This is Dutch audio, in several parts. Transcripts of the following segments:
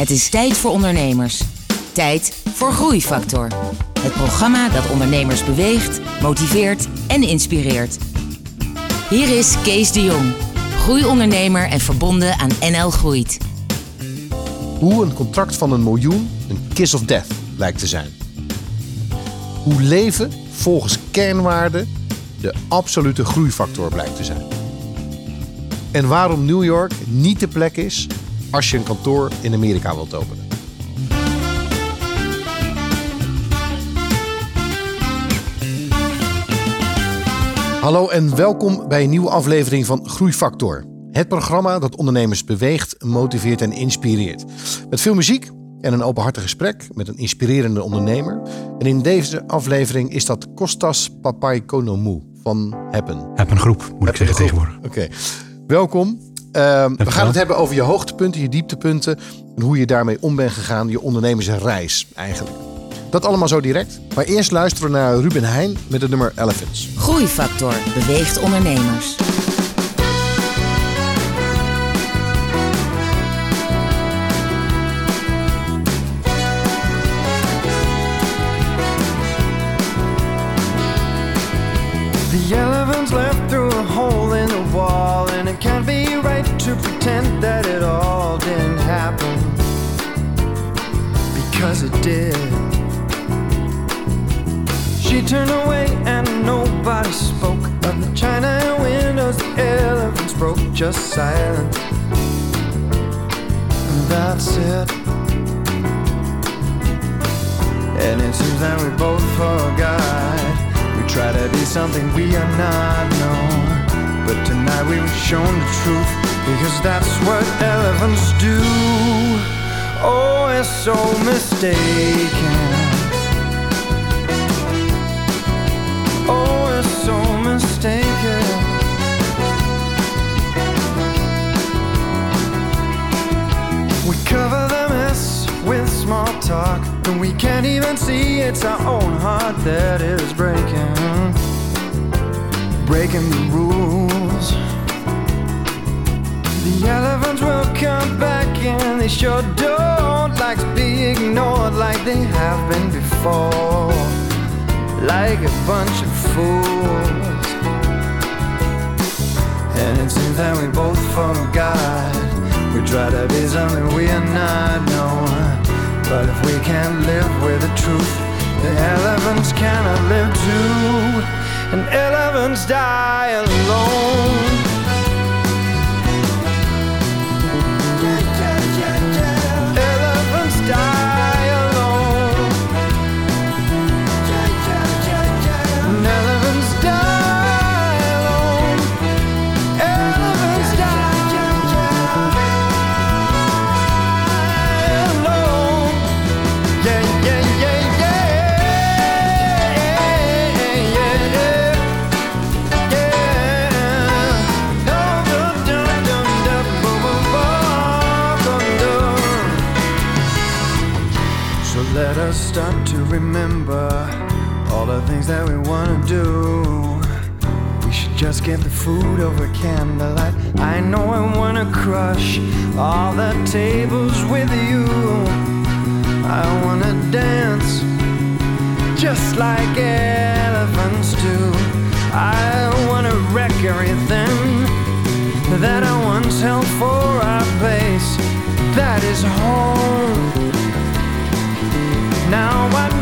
Het is tijd voor ondernemers. Tijd voor Groeifactor. Het programma dat ondernemers beweegt, motiveert en inspireert. Hier is Kees de Jong, groeiondernemer en verbonden aan NL Groeit. Hoe een contract van een miljoen een kiss of death lijkt te zijn. Hoe leven volgens kernwaarden de absolute groeifactor blijkt te zijn. En waarom New York niet de plek is als je een kantoor in Amerika wilt openen. Hallo en welkom bij een nieuwe aflevering van Groeifactor. Het programma dat ondernemers beweegt, motiveert en inspireert. Met veel muziek en een openhartig gesprek met een inspirerende ondernemer. En in deze aflevering is dat Kostas Papaikonomou van Happen. Happen Groep, moet ik zeggen tegenwoordig. Oké, welkom. Ehm, we gaan het hebben over je hoogtepunten, je dieptepunten en hoe je daarmee om bent gegaan, je ondernemersreis eigenlijk. Dat allemaal zo direct. Maar eerst luisteren we naar Ruben Heijn met het nummer Elephants. Groeifactor beweegt ondernemers. Turned away and nobody spoke of the china windows the elephants broke, just silence. And that's it. And it seems that we both forgot. We try to be something we are not known. But tonight we were shown the truth because that's what elephants do. Oh, it's so mistaken. Talk, and we can't even see it's our own heart that is breaking, breaking the rules. The elephants will come back, and they sure don't like to be ignored like they have been before, like a bunch of fools. And it seems that we both forgot. We try to be something we are not known. But if we can't live with the truth, the elephants cannot live too. And elephants die alone. The things that we want to do. We should just get the food over candlelight. I know I want to crush all the tables with you. I want to dance just like elephants do. I want to wreck everything that I once held for our place. That is home. Now I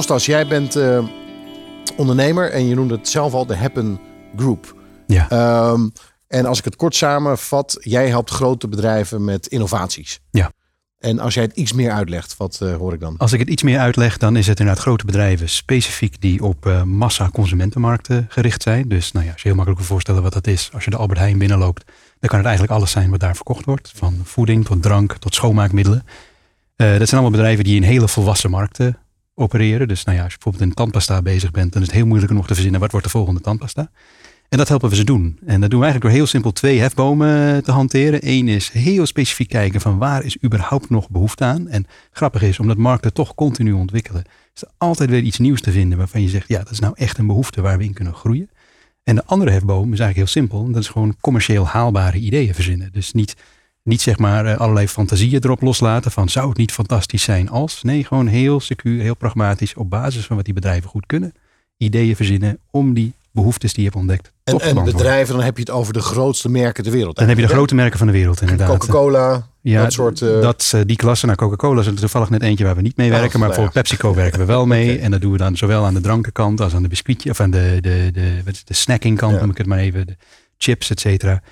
Kostas, jij bent eh, ondernemer en je noemde het zelf al de Happen Group. Ja. Ehm, en als ik het kort samenvat, jij helpt grote bedrijven met innovaties. Ja. En als jij het iets meer uitlegt, wat uh, hoor ik dan? Als ik het iets meer uitleg, dan is het inderdaad grote bedrijven specifiek die op uh, massa consumentenmarkten gericht zijn. Dus nou ja, als je heel makkelijk kan voorstellen wat dat is. Als je de Albert Heijn binnenloopt, dan kan het eigenlijk alles zijn wat daar verkocht wordt. Van voeding tot drank tot schoonmaakmiddelen. Uh, dat zijn allemaal bedrijven die in hele volwassen markten opereren. Dus nou ja, als je bijvoorbeeld in tandpasta bezig bent, dan is het heel moeilijk om nog te verzinnen wat wordt de volgende tandpasta. En dat helpen we ze doen. En dat doen we eigenlijk door heel simpel twee hefbomen te hanteren. Eén is heel specifiek kijken van waar is überhaupt nog behoefte aan. En grappig is, omdat markten toch continu ontwikkelen, is er altijd weer iets nieuws te vinden waarvan je zegt, ja, dat is nou echt een behoefte waar we in kunnen groeien. En de andere hefboom is eigenlijk heel simpel. Dat is gewoon commercieel haalbare ideeën verzinnen. Dus niet, niet zeg maar eh, allerlei fantasieën erop loslaten van zou het niet fantastisch zijn als. Nee, gewoon heel secuur, heel pragmatisch op basis van wat die bedrijven goed kunnen. Ideeën verzinnen om die behoeftes die je hebt ontdekt. En, en bedrijven, dan heb je het over de grootste merken ter wereld. Dan heb je de grote merken van de wereld, inderdaad. Coca-Cola, ja, dat soort. Uh... Dat, die klasse, nou Coca-Cola is er toevallig net eentje waar we niet mee werken. maar voor PepsiCo werken we wel mee. En dat doen we dan zowel aan de drankenkant als aan de biscuitje. Of aan de, de, de, de, de snackingkant, noem ik het maar even. De chips, et cetera.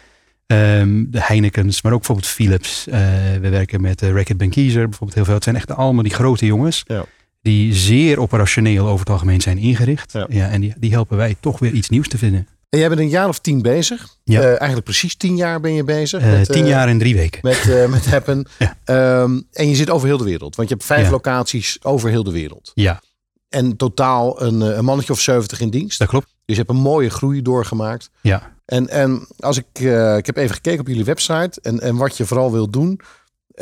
Um, de Heinekens, maar ook bijvoorbeeld Philips. Uh, we werken met uh, Reckitt Benckiser bijvoorbeeld heel veel. Het zijn echt allemaal die grote jongens. Ja die zeer operationeel over het algemeen zijn ingericht. Ja. en die, die helpen wij toch weer iets nieuws te vinden. En jij bent een jaar of tien bezig. Ja. Uh, eigenlijk precies tien jaar ben je bezig. Uh, met, tien uh, jaar en drie weken. Met, met Happen. ja. um, en je zit over heel de wereld. Want je hebt vijf ja. locaties over heel de wereld. Ja. En totaal een, een mannetje of zeventig in dienst. Dat klopt. Dus je hebt een mooie groei doorgemaakt. Ja. En, en als ik, ik heb even gekeken op jullie website. En, en wat je vooral wil doen.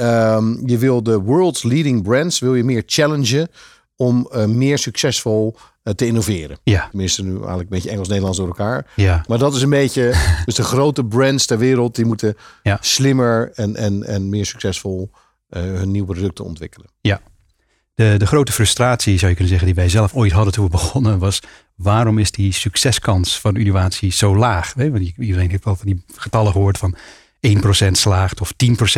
Um, je wil de world's leading brands wil je meer challengen om uh, meer succesvol uh, te innoveren. Ja. Tenminste, nu eigenlijk een beetje Engels-Nederlands door elkaar. Ja. Maar dat is een beetje, dus de grote brands ter wereld, die moeten ja. slimmer en, en, en meer succesvol uh, hun nieuwe producten ontwikkelen. Ja. De, de grote frustratie, zou je kunnen zeggen, die wij zelf ooit hadden toen we begonnen, was waarom is die succeskans van innovatie zo laag? Want iedereen heeft wel van die getallen gehoord van 1% slaagt of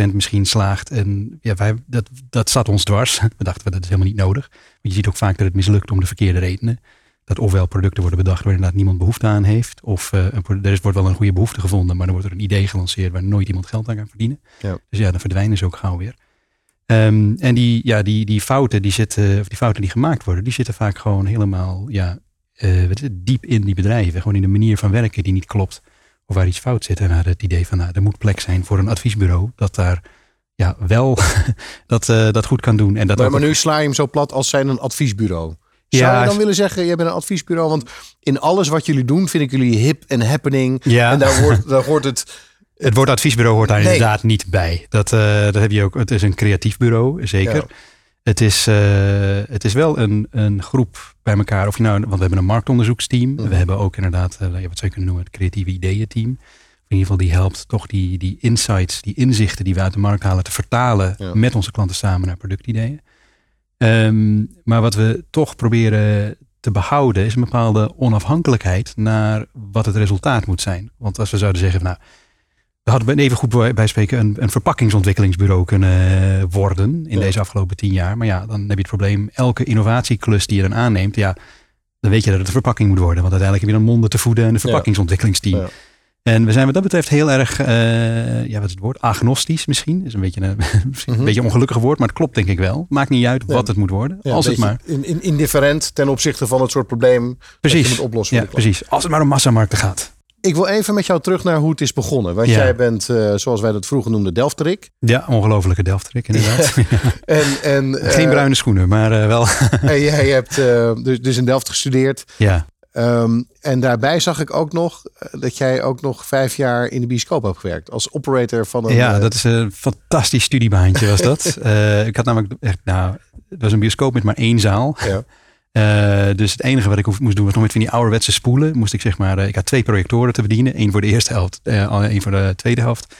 10% misschien slaagt. En ja, wij, dat, dat zat ons dwars. We dachten, dat is helemaal niet nodig. Maar je ziet ook vaak dat het mislukt om de verkeerde redenen. Dat ofwel producten worden bedacht waar inderdaad niemand behoefte aan heeft. Of uh, een, er wordt wel een goede behoefte gevonden, maar dan wordt er een idee gelanceerd waar nooit iemand geld aan kan verdienen. Ja. Dus ja, dan verdwijnen ze ook gauw weer. Um, en die, ja, die, die fouten die zitten, of die fouten die gemaakt worden, die zitten vaak gewoon helemaal ja, uh, diep in die bedrijven. Gewoon in de manier van werken die niet klopt of waar iets fout zit. En naar het idee van, nou, er moet plek zijn voor een adviesbureau dat daar ja, wel dat, uh, dat goed kan doen. En dat maar, ook maar nu sla je hem zo plat als zijn een adviesbureau. Zou ja, je dan willen zeggen, jij bent een adviesbureau? Want in alles wat jullie doen, vind ik jullie hip en happening. Ja. En daar wordt, daar wordt het... Het woord adviesbureau hoort daar nee. inderdaad niet bij. Dat, uh, dat heb je ook. Het is een creatief bureau, zeker. Ja. Het is, uh, het is wel een, een groep bij elkaar. Of je nou, want we hebben een marktonderzoeksteam. Mm. We hebben ook inderdaad, uh, wat zou je kunnen noemen, het creatieve ideeënteam. In ieder geval, die helpt toch die, die insights, die inzichten die we uit de markt halen, te vertalen ja. met onze klanten samen naar productideeën. Um, maar wat we toch proberen te behouden, is een bepaalde onafhankelijkheid naar wat het resultaat moet zijn. Want als we zouden zeggen, nou, we hadden even goed bij spreken een, een verpakkingsontwikkelingsbureau kunnen worden in ja. deze afgelopen tien jaar. Maar ja, dan heb je het probleem, elke innovatieklus die je dan aanneemt, ja, dan weet je dat het de verpakking moet worden. Want uiteindelijk heb je dan monden te voeden en een verpakkingsontwikkelingsteam. Ja. En we zijn wat dat betreft heel erg, uh, ja, wat is het woord? Agnostisch misschien. is een beetje een, misschien een mm -hmm. beetje ongelukkig woord, maar het klopt denk ik wel. Maakt niet uit wat het moet worden. als het maar. In, in, indifferent ten opzichte van het soort probleem precies. dat je moet oplossen. Ja, precies. Als het maar om massamarkten gaat. Ik wil even met jou terug naar hoe het is begonnen. Want ja. jij bent, uh, zoals wij dat vroeger noemden, Delfterik. Ja, ongelofelijke Delfterik inderdaad. en, en, uh, Geen bruine schoenen, maar uh, wel. en jij hebt dus, dus in Delft gestudeerd. Ja. Um, en daarbij zag ik ook nog dat jij ook nog vijf jaar in de bioscoop hebt gewerkt. Als operator van een... Ja, dat is een fantastisch studiebaantje was dat. ik had namelijk echt, nou, het was een bioscoop met maar één zaal. Ja. Uh, dus het enige wat ik moest doen was nog met van die ouderwetse spoelen. Moest ik zeg maar, uh, ik had twee projectoren te bedienen. één voor de eerste helft, uh, één voor de tweede helft.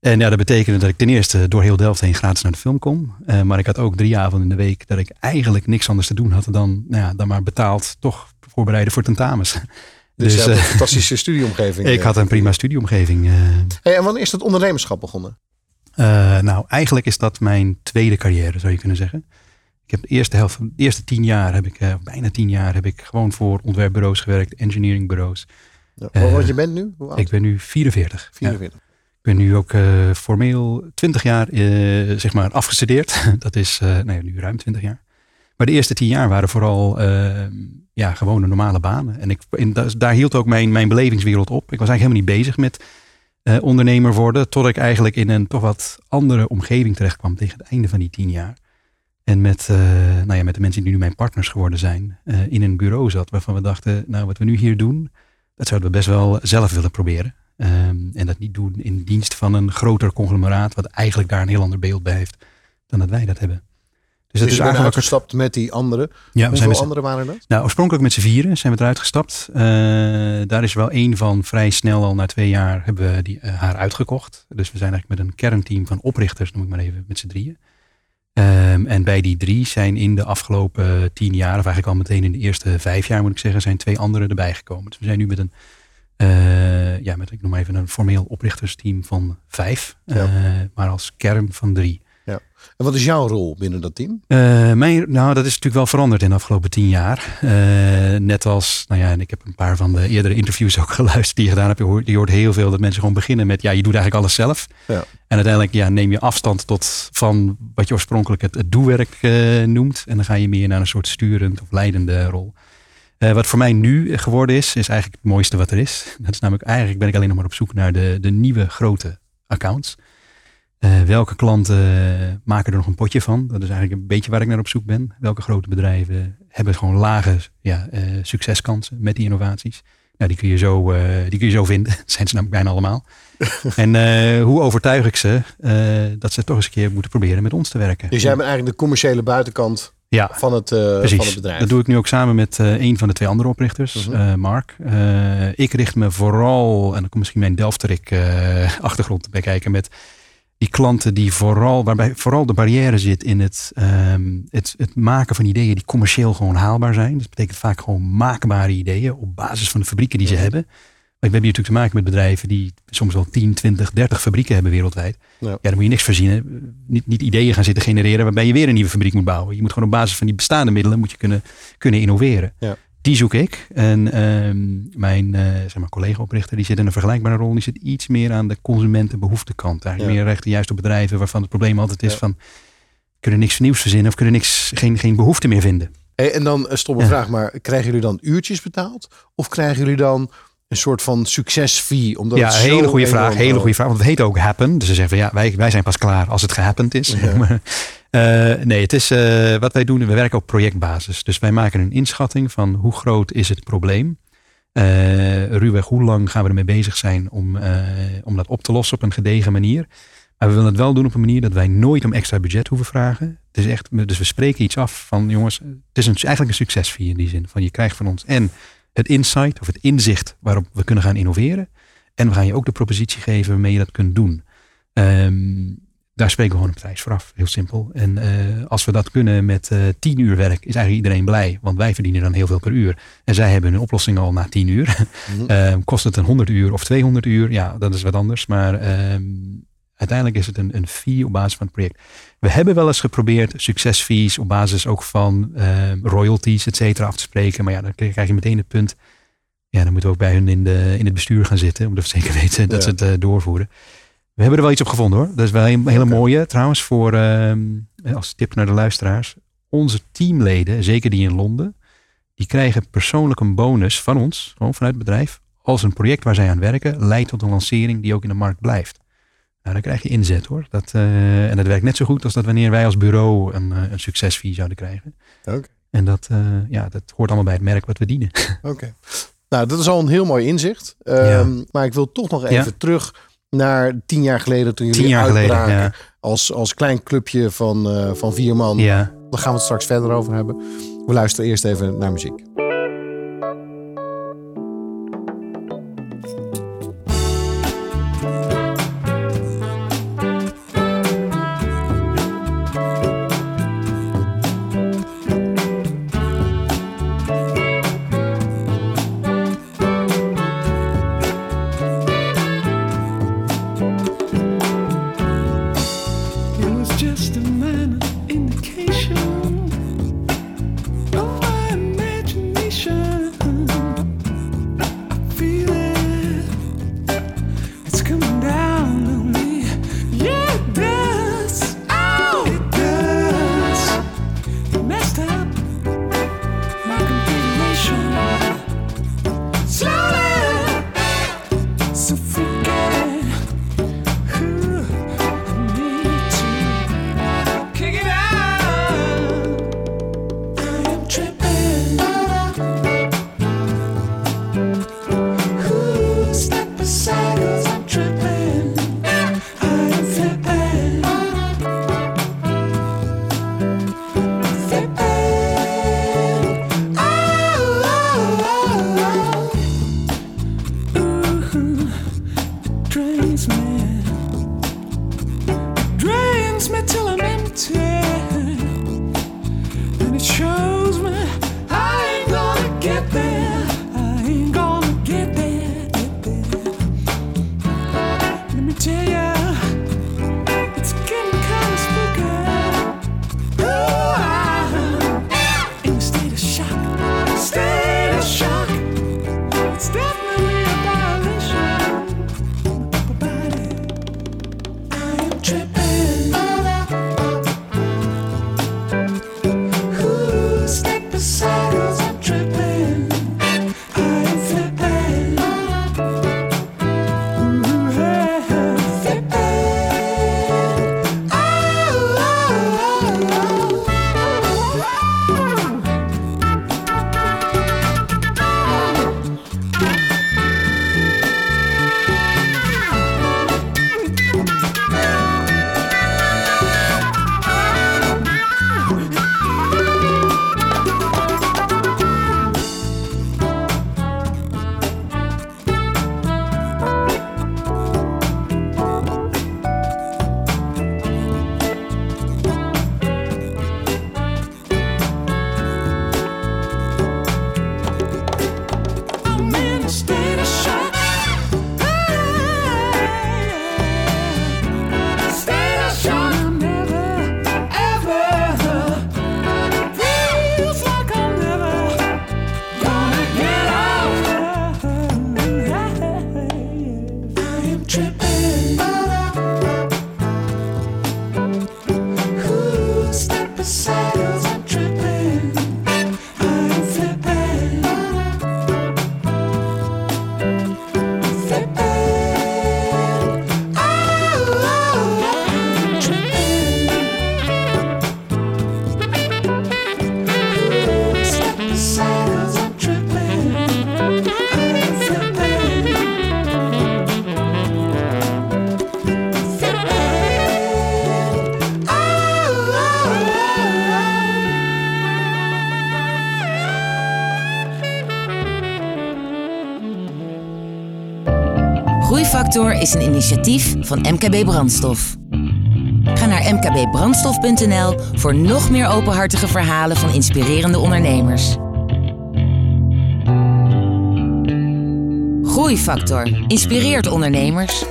En ja, dat betekende dat ik ten eerste door heel Delft heen gratis naar de film kon. maar ik had ook drie avonden in de week dat ik eigenlijk niks anders te doen had dan, nou ja, dan maar betaald toch voorbereiden voor tentamens. Dus, dus een fantastische studieomgeving. ik had een prima studieomgeving. Hey, en wanneer is dat ondernemerschap begonnen? nou, eigenlijk is dat mijn tweede carrière, zou je kunnen zeggen. Ik heb de eerste helft, de eerste tien jaar heb ik, uh, bijna tien jaar, heb ik gewoon voor ontwerpbureaus gewerkt, engineeringbureaus. Ja, uh, wat je bent nu? Ik ben nu 44. 44. Ja. ben nu ook formeel 20 jaar zeg maar afgestudeerd. Dat is nee, nu ruim 20 jaar. Maar de eerste tien jaar waren vooral ja, gewone normale banen. En ik, daar hield ook mijn, mijn belevingswereld op. Ik was eigenlijk helemaal niet bezig met ondernemer worden. Tot ik eigenlijk in een toch wat andere omgeving terecht kwam tegen het einde van die tien jaar. En met, uh, nou ja, met de mensen die nu mijn partners geworden zijn, uh, in een bureau zat waarvan we dachten, nou wat we nu hier doen, dat zouden we best wel zelf willen proberen. Um, en dat niet doen in dienst van een groter conglomeraat, wat eigenlijk daar een heel ander beeld bij heeft dan dat wij dat hebben. Dus, dat dus is eigenlijk gestapt met die anderen. Ja, Hoeveel zijn anderen waren dat? Nou, oorspronkelijk met z'n vieren zijn we eruit gestapt. Uh, daar is wel één van vrij snel al na twee jaar hebben we die, haar uitgekocht. Dus we zijn eigenlijk met een kernteam van oprichters, noem ik maar even, met z'n drieën. Um, en bij die drie zijn in de afgelopen tien jaar, of eigenlijk al meteen in de eerste vijf jaar moet ik zeggen, zijn twee anderen erbij gekomen. Dus we zijn nu met een, uh, ja, met, ik noem even een formeel oprichtersteam van vijf, ja. uh, maar als kern van drie. En wat is jouw rol binnen dat team? Uh, mijn, nou, dat is natuurlijk wel veranderd in de afgelopen tien jaar. Uh, net als, nou ja, en ik heb een paar van de eerdere interviews ook geluisterd die je gedaan hebt. Je hoort, je hoort heel veel dat mensen gewoon beginnen met, ja, je doet eigenlijk alles zelf. Ja. En uiteindelijk ja, neem je afstand tot van wat je oorspronkelijk het, het doelwerk uh, noemt. En dan ga je meer naar een soort sturend of leidende rol. wat voor mij nu geworden is, is eigenlijk het mooiste wat er is. Dat is namelijk, eigenlijk ben ik alleen nog maar op zoek naar de, de nieuwe grote accounts. Uh, welke klanten maken er nog een potje van? Dat is eigenlijk een beetje waar ik naar op zoek ben. Welke grote bedrijven hebben gewoon lage ja, uh, succeskansen met die innovaties? Nou, die kun je zo, uh, die kun je zo vinden. Dat zijn ze namelijk bijna allemaal. en hoe overtuig ik ze dat ze toch eens een keer moeten proberen met ons te werken? Dus jij bent eigenlijk de commerciële buitenkant ja, van, het, van het bedrijf. Dat doe ik nu ook samen met een van de twee andere oprichters, mhm. Mark. ik richt me vooral, en dan komt misschien mijn Delfterik achtergrond bij kijken, met die klanten die vooral, waarbij vooral de barrière zit in het, um, het, het, maken van ideeën die commercieel gewoon haalbaar zijn. Dat betekent vaak gewoon maakbare ideeën op basis van de fabrieken die ze hebben. Maar we hebben hier natuurlijk te maken met bedrijven die soms wel 10, 20, 30 fabrieken hebben wereldwijd. Ja, ja dan moet je niks verzinnen. Niet, niet ideeën gaan zitten genereren waarbij je weer een nieuwe fabriek moet bouwen. Je moet gewoon op basis van die bestaande middelen moet je kunnen, kunnen innoveren. Ja. Die zoek ik. En uh, mijn uh, zeg maar collega-oprichter die zit in een vergelijkbare rol. Die zit iets meer aan de consumentenbehoeftekant. Eigenlijk meer rechten juist op bedrijven waarvan het probleem altijd is van... kunnen niks nieuws verzinnen of kunnen niks, geen, geen behoefte meer vinden. en dan een stomme vraag, maar krijgen jullie dan uurtjes betaald? Of krijgen jullie dan een soort van succesfee? Omdat ja, hele goede vraag. Hele goede vraag. Want het heet ook happen. Dus ze zeggen van ja, wij, wij zijn pas klaar als het gehappend is. Ja. Uh, nee, het is uh, wat wij doen. We werken op projectbasis. Dus wij maken een inschatting van hoe groot is het probleem. Uh, ruwweg, hoe lang gaan we ermee bezig zijn om, om dat op te lossen op een gedegen manier. Maar we willen het wel doen op een manier dat wij nooit om extra budget hoeven vragen. Het is echt, dus we spreken iets af van jongens, het is een, eigenlijk een succesfee in die zin. Van je krijgt van ons en het insight of het inzicht waarop we kunnen gaan innoveren. En we gaan je ook de propositie geven waarmee je dat kunt doen. Um, daar spreken we gewoon een prijs vooraf. Heel simpel. En uh, als we dat kunnen met uh, tien uur werk, is eigenlijk iedereen blij. Want wij verdienen dan heel veel per uur. En zij hebben een oplossing al na tien uur. Mm kost het een 100 uur of 200 uur? Ja, dat is wat anders. Maar uh, uiteindelijk is het een, een fee op basis van het project. We hebben wel eens geprobeerd succesfees op basis ook van ehm, royalties, et cetera, af te spreken. Maar ja, dan krijg je meteen het punt. Ja, dan moeten we ook bij hun in, de, in het bestuur gaan zitten. Om te zeker weten dat ze het eh, doorvoeren. We hebben er wel iets op gevonden hoor. Dat is wel een hele mooie trouwens voor, uh, als tip naar de luisteraars. Onze teamleden, zeker die in Londen, die krijgen persoonlijk een bonus van ons, gewoon vanuit het bedrijf. Als een project waar zij aan werken leidt tot een lancering die ook in de markt blijft. Nou, dan krijg je inzet hoor. Dat, uh, en dat werkt net zo goed als dat wanneer wij als bureau een, uh, een succesfee zouden krijgen. En dat, uh, ja, dat hoort allemaal bij het merk wat we dienen. Oké. Nou, dat is al een heel mooi inzicht. Um, ja. Maar ik wil toch nog even ja. terug naar tien jaar geleden toen jullie tien jaar geleden, ja. als, als klein clubje van, uh, van vier man. Ja. Daar gaan we het straks verder over hebben. We luisteren eerst even naar muziek. the sun. Initiatief van MKB Brandstof. Ga naar mkbbrandstof.nl voor nog meer openhartige verhalen van inspirerende ondernemers. Groeifactor inspireert ondernemers.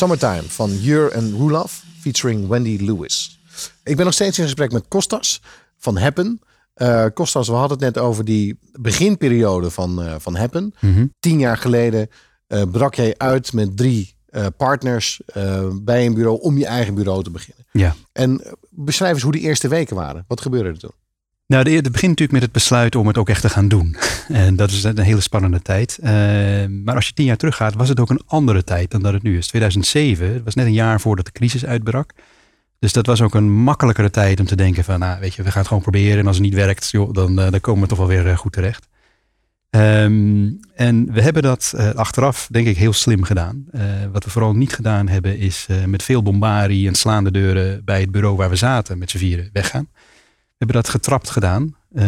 Summertime van Jur en Roelof, featuring Wendy Lewis. Ik ben nog steeds in gesprek met Kostas van Happen. Uh, Kostas, we hadden het net over die beginperiode van, uh, van Happen. Mhm. Tien jaar geleden uh, brak jij uit met drie partners bij een bureau om je eigen bureau te beginnen. Ja. En beschrijf eens hoe die eerste weken waren. Wat gebeurde er toen? Nou, het begint natuurlijk met het besluit om het ook echt te gaan doen. En dat is een hele spannende tijd. Uh, maar als je tien jaar teruggaat, was het ook een andere tijd dan dat het nu is. 2007, het was net een jaar voordat de crisis uitbrak. Dus dat was ook een makkelijkere tijd om te denken van, nou weet je, we gaan het gewoon proberen. En als het niet werkt, joh, dan, uh, dan komen we toch wel weer uh, goed terecht. Um, en we hebben dat achteraf, denk ik, heel slim gedaan. wat we vooral niet gedaan hebben, is met veel bombarie en slaande deuren bij het bureau waar we zaten met z'n vieren weggaan. Hebben dat getrapt gedaan. Uh,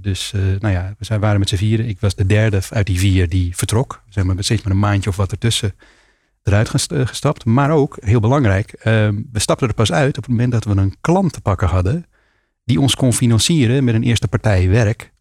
dus uh, nou ja, we zijn, waren met z'n vieren. Ik was de derde uit die vier die vertrok. We zijn met steeds met een maandje of wat ertussen eruit gestapt. Maar ook, heel belangrijk, uh, we stapten er pas uit op het moment dat we een klant te pakken hadden. die ons kon financieren met een eerste partij werk.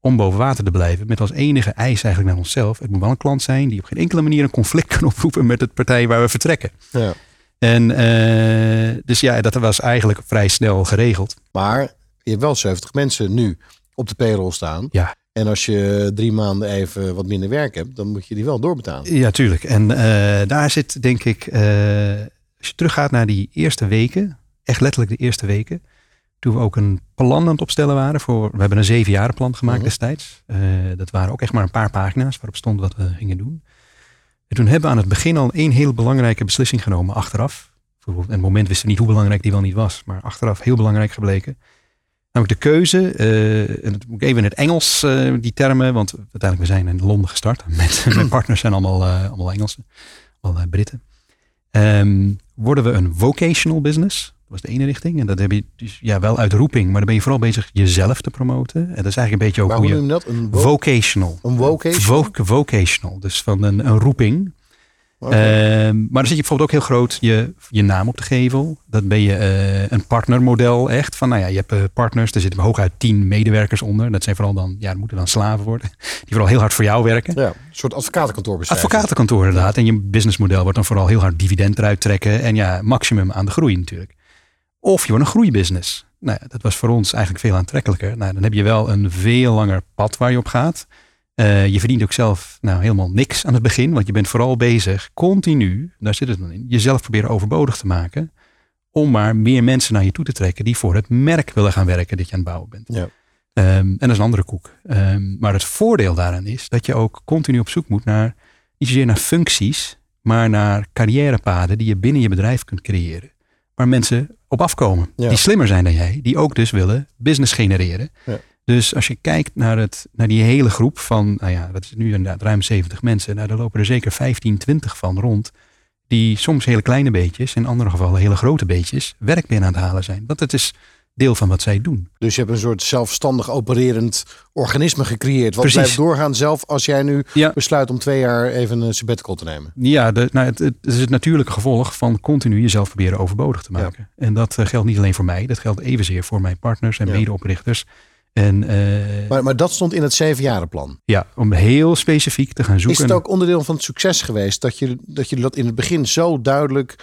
Om boven water te blijven. Met als enige eis eigenlijk naar onszelf. Het moet wel een klant zijn die op geen enkele manier een conflict kan oproepen met het partij waar we vertrekken. Ja. En eh, dus ja, dat was eigenlijk vrij snel geregeld. Maar je hebt wel 70 mensen nu op de payroll staan. Ja. En als je drie maanden even wat minder werk hebt, dan moet je die wel doorbetalen. Ja, tuurlijk. En eh, daar zit denk ik, eh, als je teruggaat naar die eerste weken, echt letterlijk de eerste weken, toen we ook een plan aan het opstellen waren voor, we hebben een zevenjarenplan gemaakt Mhm. destijds. Eh, dat waren ook echt maar een paar pagina's waarop stond wat we gingen doen. En toen hebben we aan het begin al één heel belangrijke beslissing genomen achteraf. Bijvoorbeeld, in het moment wisten we niet hoe belangrijk die wel niet was, maar achteraf heel belangrijk gebleken. Namelijk de keuze, eh, en dat moet ik even in het Engels, eh, die termen, want uiteindelijk we zijn in Londen gestart. Met, mijn partners zijn allemaal, eh, allemaal Engelsen, allemaal Britten. Ehm, worden we een vocational business? Dat was de ene richting. En dat heb je dus ja, wel uit roeping, maar dan ben je vooral bezig jezelf te promoten. En dat is eigenlijk een beetje ook hoe je... dat? Een Vocational. Een vocational? Vo- vocational, dus van een, een roeping. Ehm, maar dan zit je bijvoorbeeld ook heel groot je, je naam op de gevel. Dan ben je eh, een partnermodel echt. Van nou ja, je hebt eh, partners, er zitten hooguit tien medewerkers onder. Dat zijn vooral dan, ja, dat moeten dan slaven worden. Die vooral heel hard voor jou werken. ja, een soort advocatenkantoor beschrijven. Advocatenkantoor inderdaad. En je businessmodel wordt dan vooral heel hard dividend eruit trekken. En ja, maximum aan de groei natuurlijk. Of je wordt een groeibusiness. Nou ja, dat was voor ons eigenlijk veel aantrekkelijker. Nou, dan heb je wel een veel langer pad waar je op gaat. Eh, je verdient ook zelf nou, helemaal niks aan het begin. Want je bent vooral bezig, continu, daar zit het dan in, jezelf proberen overbodig te maken. Om maar meer mensen naar je toe te trekken die voor het merk willen gaan werken dat je aan het bouwen bent. Ja. Ehm, en dat is een andere koek. Ehm, maar het voordeel daaraan is dat je ook continu op zoek moet naar, niet zozeer naar functies, maar naar carrièrepaden die je binnen je bedrijf kunt creëren. Waar mensen op afkomen. Ja. Die slimmer zijn dan jij, die ook dus willen business genereren. Ja. Dus als je kijkt naar, het, naar die hele groep van, nou ja, dat is nu inderdaad ruim 70 mensen. Nou, daar lopen er zeker 15, 20 van rond. Die soms hele kleine beetjes, in andere gevallen hele grote beetjes, werk binnen aan het halen zijn. Want het is deel van wat zij doen. Dus je hebt een soort zelfstandig opererend organisme gecreëerd. Wat Precies. blijft doorgaan zelf als jij nu Ja. besluit om twee jaar even een sabbatical te nemen. Ja, de, nou, het, het is het natuurlijke gevolg van continu jezelf proberen overbodig te maken. En dat eh, geldt niet alleen voor mij, dat geldt evenzeer voor mijn partners en Ja. medeoprichters. En eh, Maar, maar dat stond in het zevenjarenplan. ja, om heel specifiek te gaan Is zoeken. het ook onderdeel van het succes geweest dat je, dat je dat in het begin zo duidelijk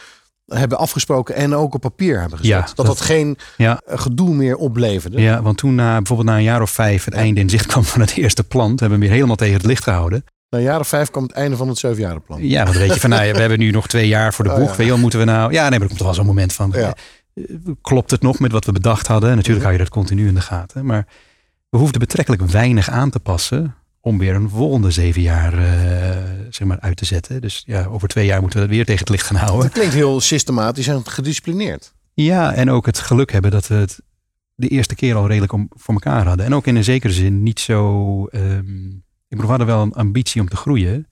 hebben afgesproken en ook op papier hebben gezet? Ja, dat, dat dat- geen Ja. eh, gedoe meer opleverde? Ja, want toen na, bijvoorbeeld na een jaar of vijf het einde in zicht kwam van het eerste plan, hebben we hem weer helemaal tegen het licht gehouden. Na een jaar of vijf kwam het einde van het zevenjarenplan. Ja, want dan weet je van, nou we hebben nu nog twee jaar voor de Oh, boeg. ja. Weet je moeten we nou... Ja, nee, maar er komt wel zo'n moment van... Ja. Klopt het nog met wat we bedacht hadden? Natuurlijk hou je dat continu in de gaten. Maar we hoefden betrekkelijk weinig aan te passen om weer een volgende zeven jaar eh, zeg maar, uit te zetten. Dus ja, over twee jaar moeten we dat weer tegen het licht gaan houden. Dat klinkt heel systematisch en gedisciplineerd. Ja, en ook het geluk hebben dat we het de eerste keer al redelijk om, voor elkaar hadden. En ook in een zekere zin niet zo... ehm, ik bedoel, we hadden wel een ambitie om te groeien.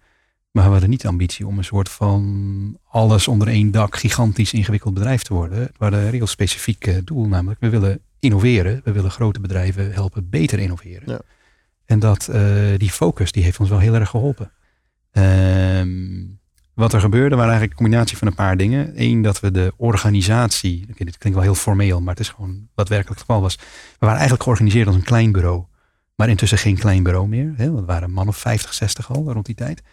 Maar we hadden niet de ambitie om een soort van alles onder één dak gigantisch ingewikkeld bedrijf te worden. We hadden een heel specifiek eh, doel, namelijk we willen innoveren. We willen grote bedrijven helpen beter innoveren. Ja. En dat, eh, die focus die heeft ons wel heel erg geholpen. Ehm, wat er gebeurde waren eigenlijk een combinatie van een paar dingen. Eén, dat we de organisatie, oké, dit klinkt wel heel formeel, maar het is gewoon wat werkelijk het geval was. We waren eigenlijk georganiseerd als een klein bureau. Maar intussen geen klein bureau meer. Hè? We waren een man of 50, 60 al rond die tijd.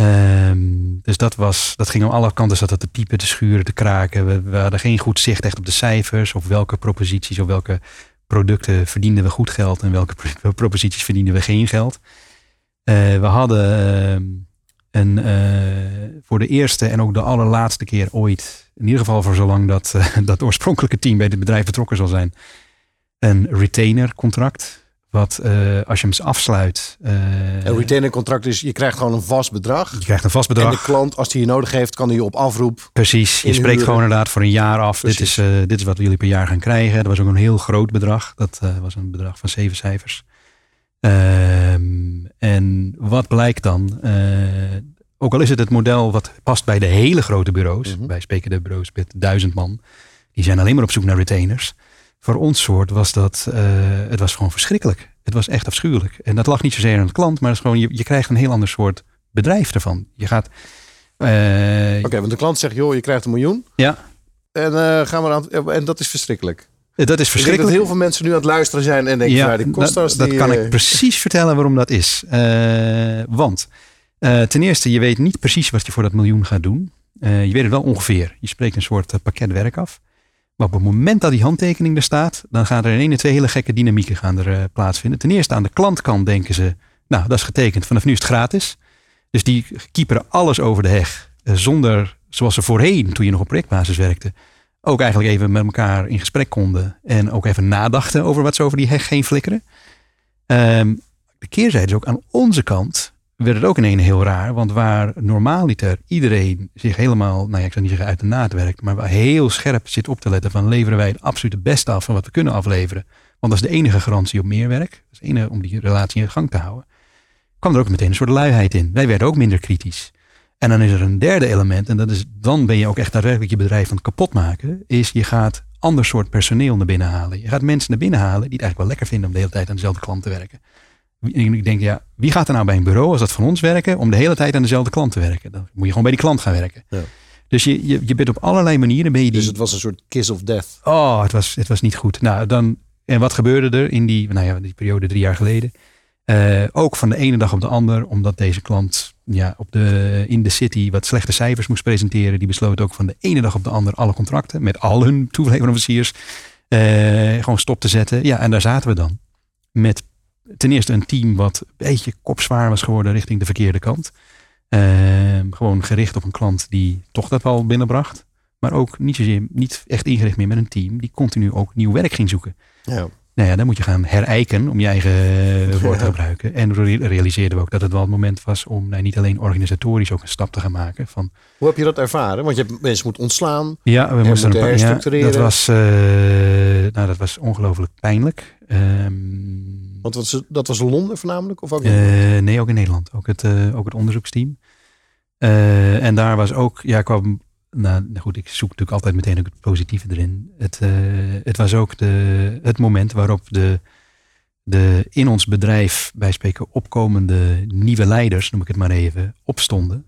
Ehm, dus dat, was, dat ging aan alle kanten zat dat te piepen, te schuren, te kraken. We, hadden geen goed zicht echt op de cijfers. Of welke proposities of welke producten verdienden we goed geld. En welke pro- proposities verdienden we geen geld. Eh, we hadden ehm, een, eh, voor de eerste en ook de allerlaatste keer ooit, in ieder geval voor zolang dat, dat oorspronkelijke team bij het bedrijf betrokken zal zijn, een retainer contract. Wat eh, als je hem eens afsluit, eh, Een retainer contract is, je krijgt gewoon een vast bedrag. je krijgt een vast En bedrag. de klant, als hij je nodig heeft, kan hij je op afroep. Precies, je spreekt gewoon inderdaad voor een jaar af. Dit is, eh, dit is wat jullie per jaar gaan krijgen. Dat was ook een heel groot bedrag. Dat was een bedrag van zeven cijfers. Ehm, en wat blijkt dan? Ook al is het het model wat past bij de hele grote bureaus. Mhm. Wij spreken de bureaus met duizend man. Die zijn alleen maar op zoek naar retainers. Voor ons soort was dat, eh, het was gewoon verschrikkelijk. Het was echt afschuwelijk. En dat lag niet zozeer aan de klant, maar het is gewoon, je, je krijgt een heel ander soort bedrijf ervan. Je gaat... eh, Oké, want de klant zegt, joh, je krijgt een miljoen. Ja, En, eh, gaan we aan, en dat is verschrikkelijk. Dat is verschrikkelijk. Ik denk dat heel veel mensen nu aan het luisteren zijn en denken, ja, die dat, dat kan ik precies vertellen waarom dat is. want ten eerste, je weet niet precies wat je voor dat miljoen gaat doen. je weet het wel ongeveer. Je spreekt een soort pakket werk af. Maar op het moment dat die handtekening er staat, dan gaan er in één en twee hele gekke dynamieken gaan er, uh, plaatsvinden. Ten eerste aan de klantkant denken ze, nou dat is getekend, vanaf nu is het gratis. Dus die kieperen alles over de heg. Uh, zonder, zoals ze voorheen, toen je nog op projectbasis werkte, ook eigenlijk even met elkaar in gesprek konden. En ook even nadachten over wat ze over die heg heen flikkeren. Um, de keerzijde is ook aan onze kant werd het ook in een heel raar. Want waar normaaliter iedereen zich helemaal, nou ja, ik zou niet zeggen uit de naad werkt, maar waar heel scherp zit op te letten van leveren wij het absolute beste af van wat we kunnen afleveren. Want dat is de enige garantie op meer werk. Dat is de enige om die relatie in gang te houden. kwam er ook meteen een soort luiheid in. Wij werden ook minder kritisch. En dan is er een derde element, en dat is dan ben je ook echt daadwerkelijk je bedrijf aan het kapot maken, is je gaat ander soort personeel naar binnen halen. Je gaat mensen naar binnen halen die het eigenlijk wel lekker vinden om de hele tijd aan dezelfde klant te werken. Ik denk, ja, wie gaat er nou bij een bureau als dat van ons werken om de hele tijd aan dezelfde klant te werken? Dan moet je gewoon bij die klant gaan werken. Ja. Dus je, je, je bent op allerlei manieren. Ben je die... Dus het was een soort kiss of death. Oh, het was, het was niet goed. Nou, dan, en wat gebeurde er in die, nou ja, die periode drie jaar geleden? Uh, ook van de ene dag op de ander, omdat deze klant ja, op de, in de city wat slechte cijfers moest presenteren. Die besloot ook van de ene dag op de ander alle contracten met al hun toeleveranciers uh, gewoon stop te zetten. Ja, en daar zaten we dan. Met ten eerste een team wat een beetje kopzwaar was geworden richting de verkeerde kant. Ehm, gewoon gericht op een klant die toch dat wel binnenbracht. Maar ook niet, zozeer, niet echt ingericht meer met een team die continu ook nieuw werk ging zoeken. Ja. Nou ja, dan moet je gaan herijken om je eigen eh, woord te gebruiken. En realiseerden we ook dat het wel het moment was om nou, niet alleen organisatorisch ook een stap te gaan maken. Van, Hoe heb je dat ervaren? Want je hebt mensen moeten ontslaan. Ja, we moesten herstructureren. Ja, dat, was, uh, nou, dat was ongelooflijk pijnlijk. Um, want was, dat was Londen voornamelijk? Of ook uh, nee, ook in Nederland. Ook het, uh, ook het onderzoeksteam. Uh, en daar was ook, ja, kwam, nou goed, ik zoek natuurlijk altijd meteen ook het positieve erin. Het, het was ook de, het moment waarop de, de in ons bedrijf, bij spreken, opkomende nieuwe leiders, noem ik het maar even, opstonden.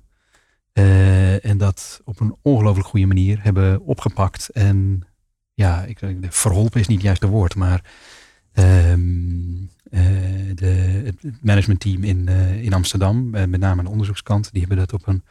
en dat op een ongelooflijk goede manier hebben opgepakt. En ja, ik, verholpen is niet het juiste woord, maar um, uh, de, het managementteam in, uh, in Amsterdam, uh, met name aan de onderzoekskant, die hebben dat op een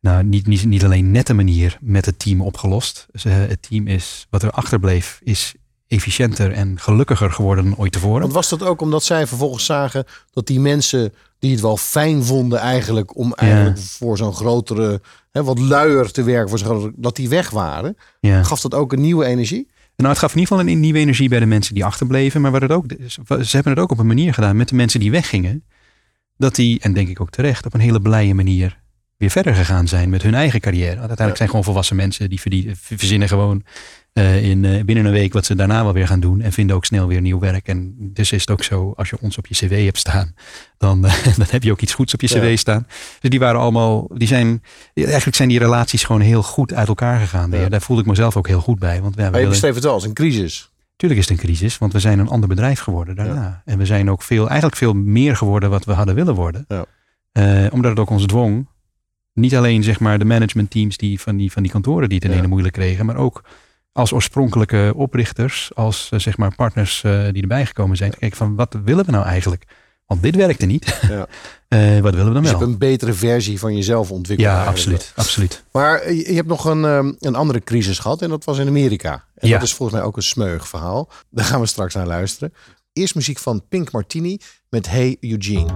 nou, niet, niet, niet alleen nette manier met het team opgelost. Dus, het team is, wat er achterbleef, is efficiënter en gelukkiger geworden dan ooit tevoren. Want was dat ook omdat zij vervolgens zagen dat die mensen die het wel fijn vonden eigenlijk om eigenlijk voor zo'n grotere, hè, wat luier te werken, voor dat die weg waren, ja. gaf dat ook een nieuwe energie? Nou, het gaf in ieder geval een nieuwe energie bij de mensen die achterbleven. Maar het ook, ze hebben het ook op een manier gedaan met de mensen die weggingen. Dat die, en denk ik ook terecht, op een hele blije manier weer verder gegaan zijn met hun eigen carrière. Uiteindelijk zijn gewoon volwassen mensen die verzinnen gewoon uh, in, uh, binnen een week wat ze daarna wel weer gaan doen. En vinden ook snel weer nieuw werk. En dus is het ook zo, als je ons op je cv hebt staan, dan, uh, dan heb je ook iets goeds op je cv staan. Dus die waren allemaal, die zijn, eigenlijk zijn die relaties gewoon heel goed uit elkaar gegaan. Ja. Daar voelde ik mezelf ook heel goed bij. Want, ja, maar je beschreef het wel als een crisis. Tuurlijk is het een crisis, want we zijn een ander bedrijf geworden daarna. En we zijn ook veel, eigenlijk veel meer geworden wat we hadden willen worden. omdat het ook ons dwong niet alleen zeg maar de managementteams die van die, van die kantoren die het in ene moeilijk kregen, maar ook als oorspronkelijke oprichters, als eh, zeg maar partners uh, die erbij gekomen zijn, te kijken van wat willen we nou eigenlijk? Want dit werkte niet. Ja. uh, wat willen we dan dus wel? Je een betere versie van jezelf ontwikkelen. Ja, absoluut, absoluut. Maar je hebt nog een, een andere crisis gehad en dat was in Amerika. En ja. dat is volgens mij ook een smeug verhaal. Daar gaan we straks naar luisteren. Eerst muziek van Pink Martini met Hey. Eugene,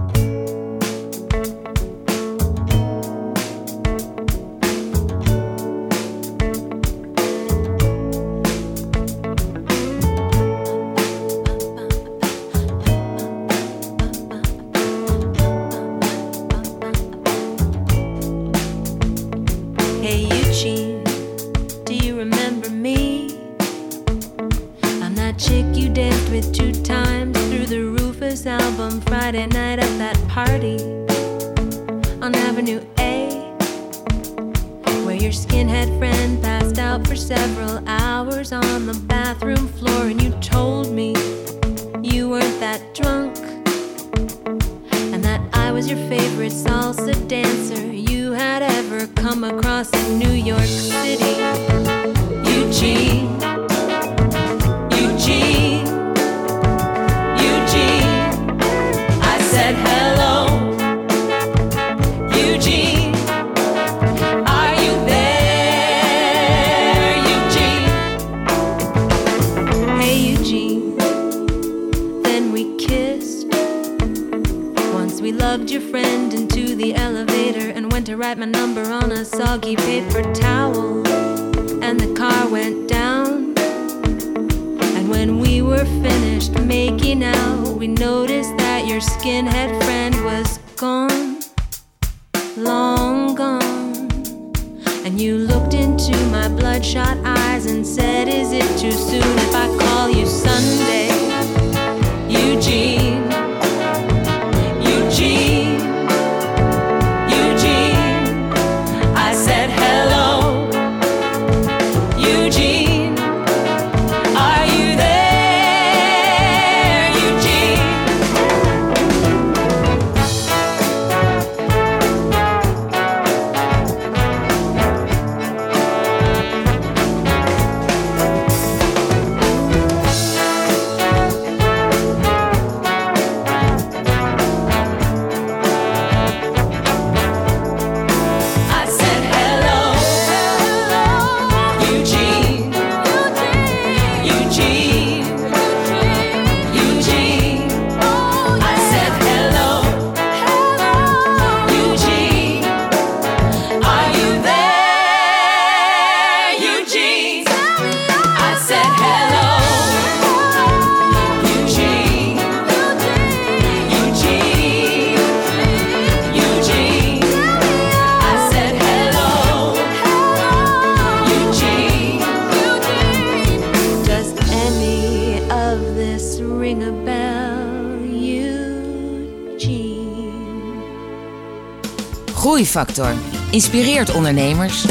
Groeifactor inspireert ondernemers.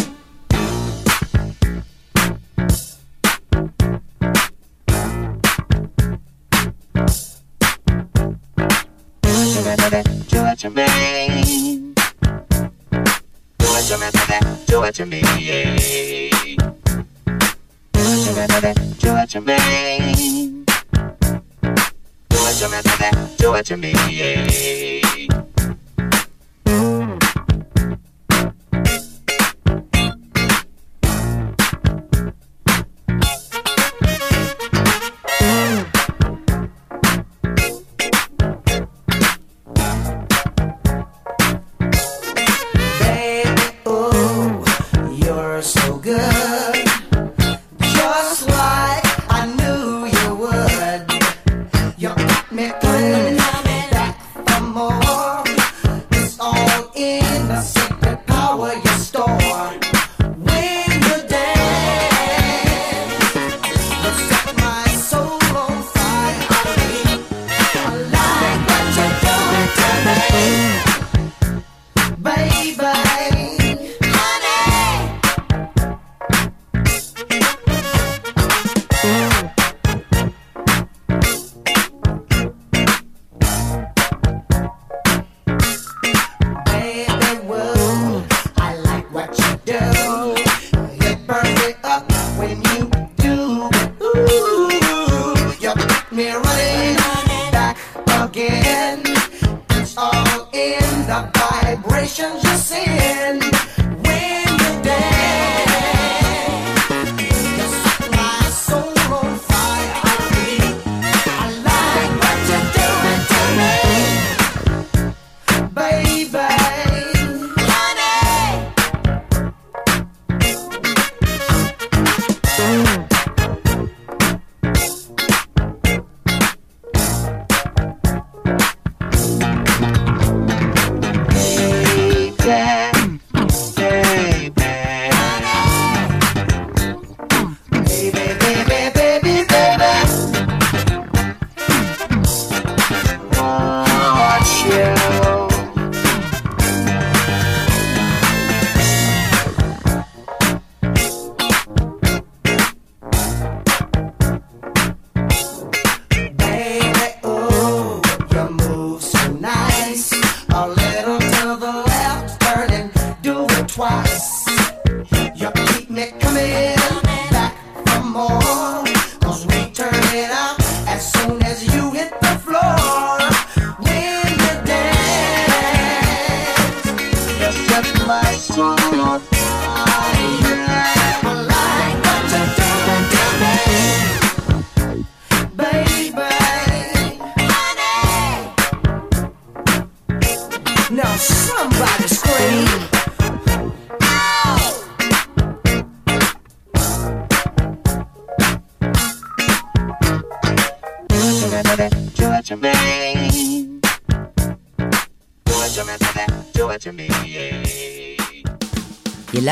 Baby,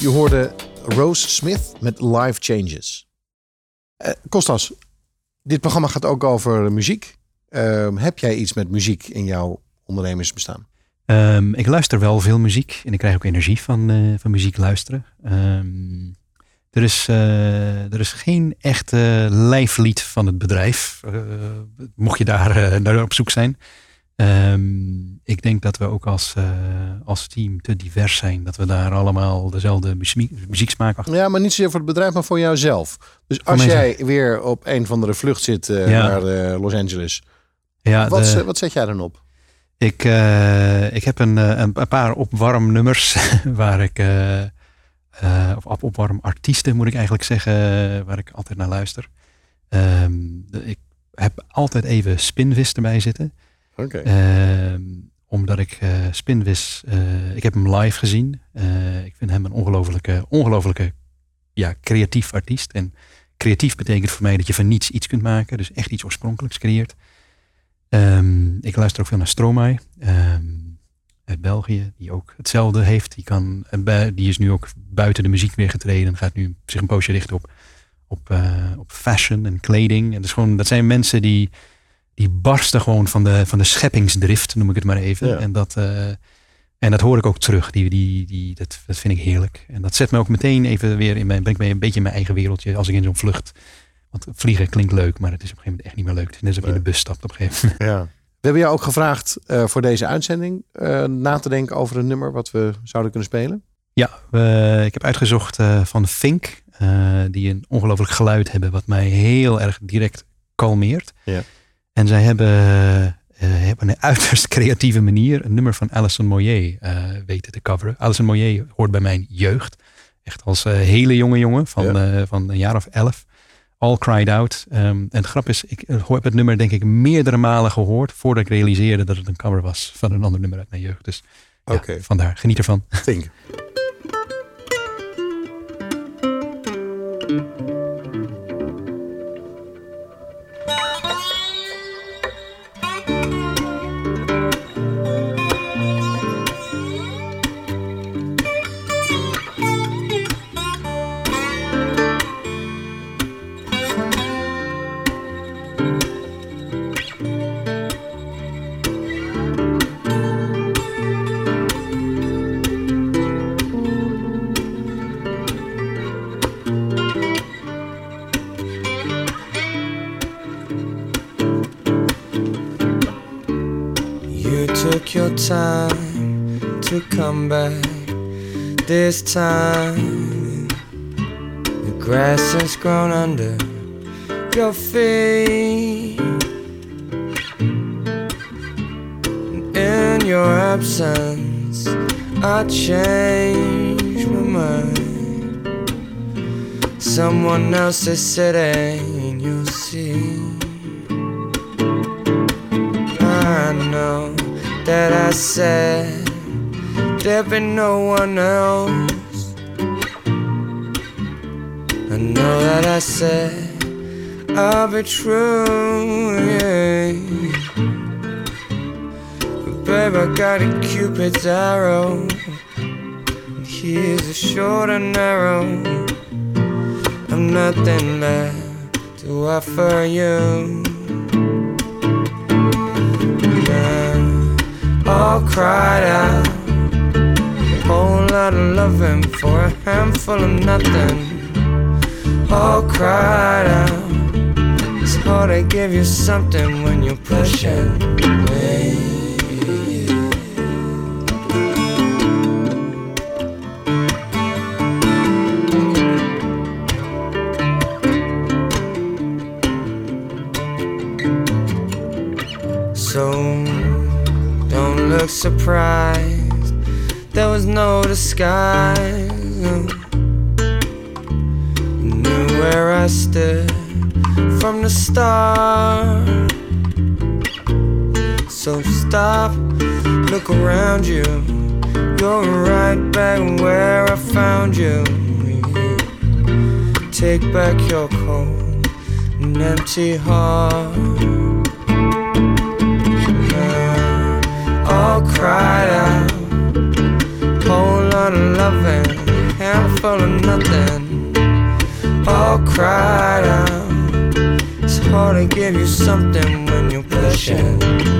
Je hoorde Rose Smith met Life Changes. Eh, Kostas, dit programma gaat ook over muziek. Ehm, heb jij iets met muziek in jouw ondernemersbestaan? Ehm, ik luister wel veel muziek en ik krijg ook energie van, eh, van muziek luisteren. Ehm, er, is, eh, er is geen echte lijflied van het bedrijf, eh, mocht je daar eh, naar op zoek zijn. Ehm, ik denk dat we ook als, eh, als team te divers zijn, dat we daar allemaal dezelfde muziek, muzieksmaak achter Ja, maar niet zozeer voor het bedrijf, maar voor jouzelf. Dus als jij weer op een van de vlucht zit eh, Ja. naar eh, Los Angeles, Ja, wat, de- wat zet jij dan op? Ik, ik heb een, een, paar opwarmnummers waar ik, of op- opwarmartiesten moet ik eigenlijk zeggen, waar ik altijd naar luister. Ehm, ik heb altijd even Spinvis erbij zitten. Ehm, omdat ik eh Spinvis, eh, ik heb hem live gezien. Eh, ik vind hem een ongelofelijke, ongelofelijke ja, creatief artiest. En creatief betekent voor mij dat je van niets iets kunt maken. Dus echt iets oorspronkelijks creëert. Ehm, ik luister ook veel naar Stromae ehm, uit België, die ook hetzelfde heeft. Die, kan, die is nu ook buiten de muziek weer getreden en gaat nu zich een poosje richten op, op, op fashion en kleding. En dus gewoon, dat zijn mensen die, die barsten gewoon van de, van de scheppingsdrift, noem ik het maar even. Ja. En, dat, eh, en dat hoor ik ook terug. Die, die, die, dat, dat vind ik heerlijk. En dat zet me ook meteen even weer in mijn, brengt me een beetje in mijn eigen wereldje als ik in zo'n vlucht. Want vliegen klinkt leuk, maar het is op een gegeven moment echt niet meer leuk. Het is net alsof je in de bus stapt op een gegeven moment. Ja. We hebben jou ook gevraagd eh, voor deze uitzending eh, na te denken over een nummer wat we zouden kunnen spelen. Ja, ik heb uitgezocht van Fink, die een ongelooflijk geluid hebben, wat mij heel erg direct kalmeert. Ja. En zij hebben, eh, hebben een uiterst creatieve manier een nummer van Alison Moyer eh, weten te coveren. Alison Moyer hoort bij mijn jeugd. Echt als eh, hele jonge jongen van, Ja. eh, van een jaar of elf. All Cried Out. Ehm, en het grap is, ik eh, heb het nummer denk ik meerdere malen gehoord voordat ik realiseerde dat het een cover was van een ander nummer uit mijn jeugd. Dus ja, Oké. vandaar. Geniet ervan. Think. Come back this time. The grass has grown under your feet. And in your absence, I changed my mind. Someone else is sitting in your seat. I know that I said there'd be no one else. I know that I said I'll be true, yeah. But babe, I got a cupid's arrow. And here's a short and narrow. I've nothing left to offer you. all cried out. Lot of loving for a handful of nothing. All cried out. It's hard to give you something when you're pushing me. Disguise. Knew where I stood from the start. So stop, look around you. You're right back where I found you. Take back your cold and empty heart. Loving, handful of nothing. All cried out. It's hard to give you something when you're pushing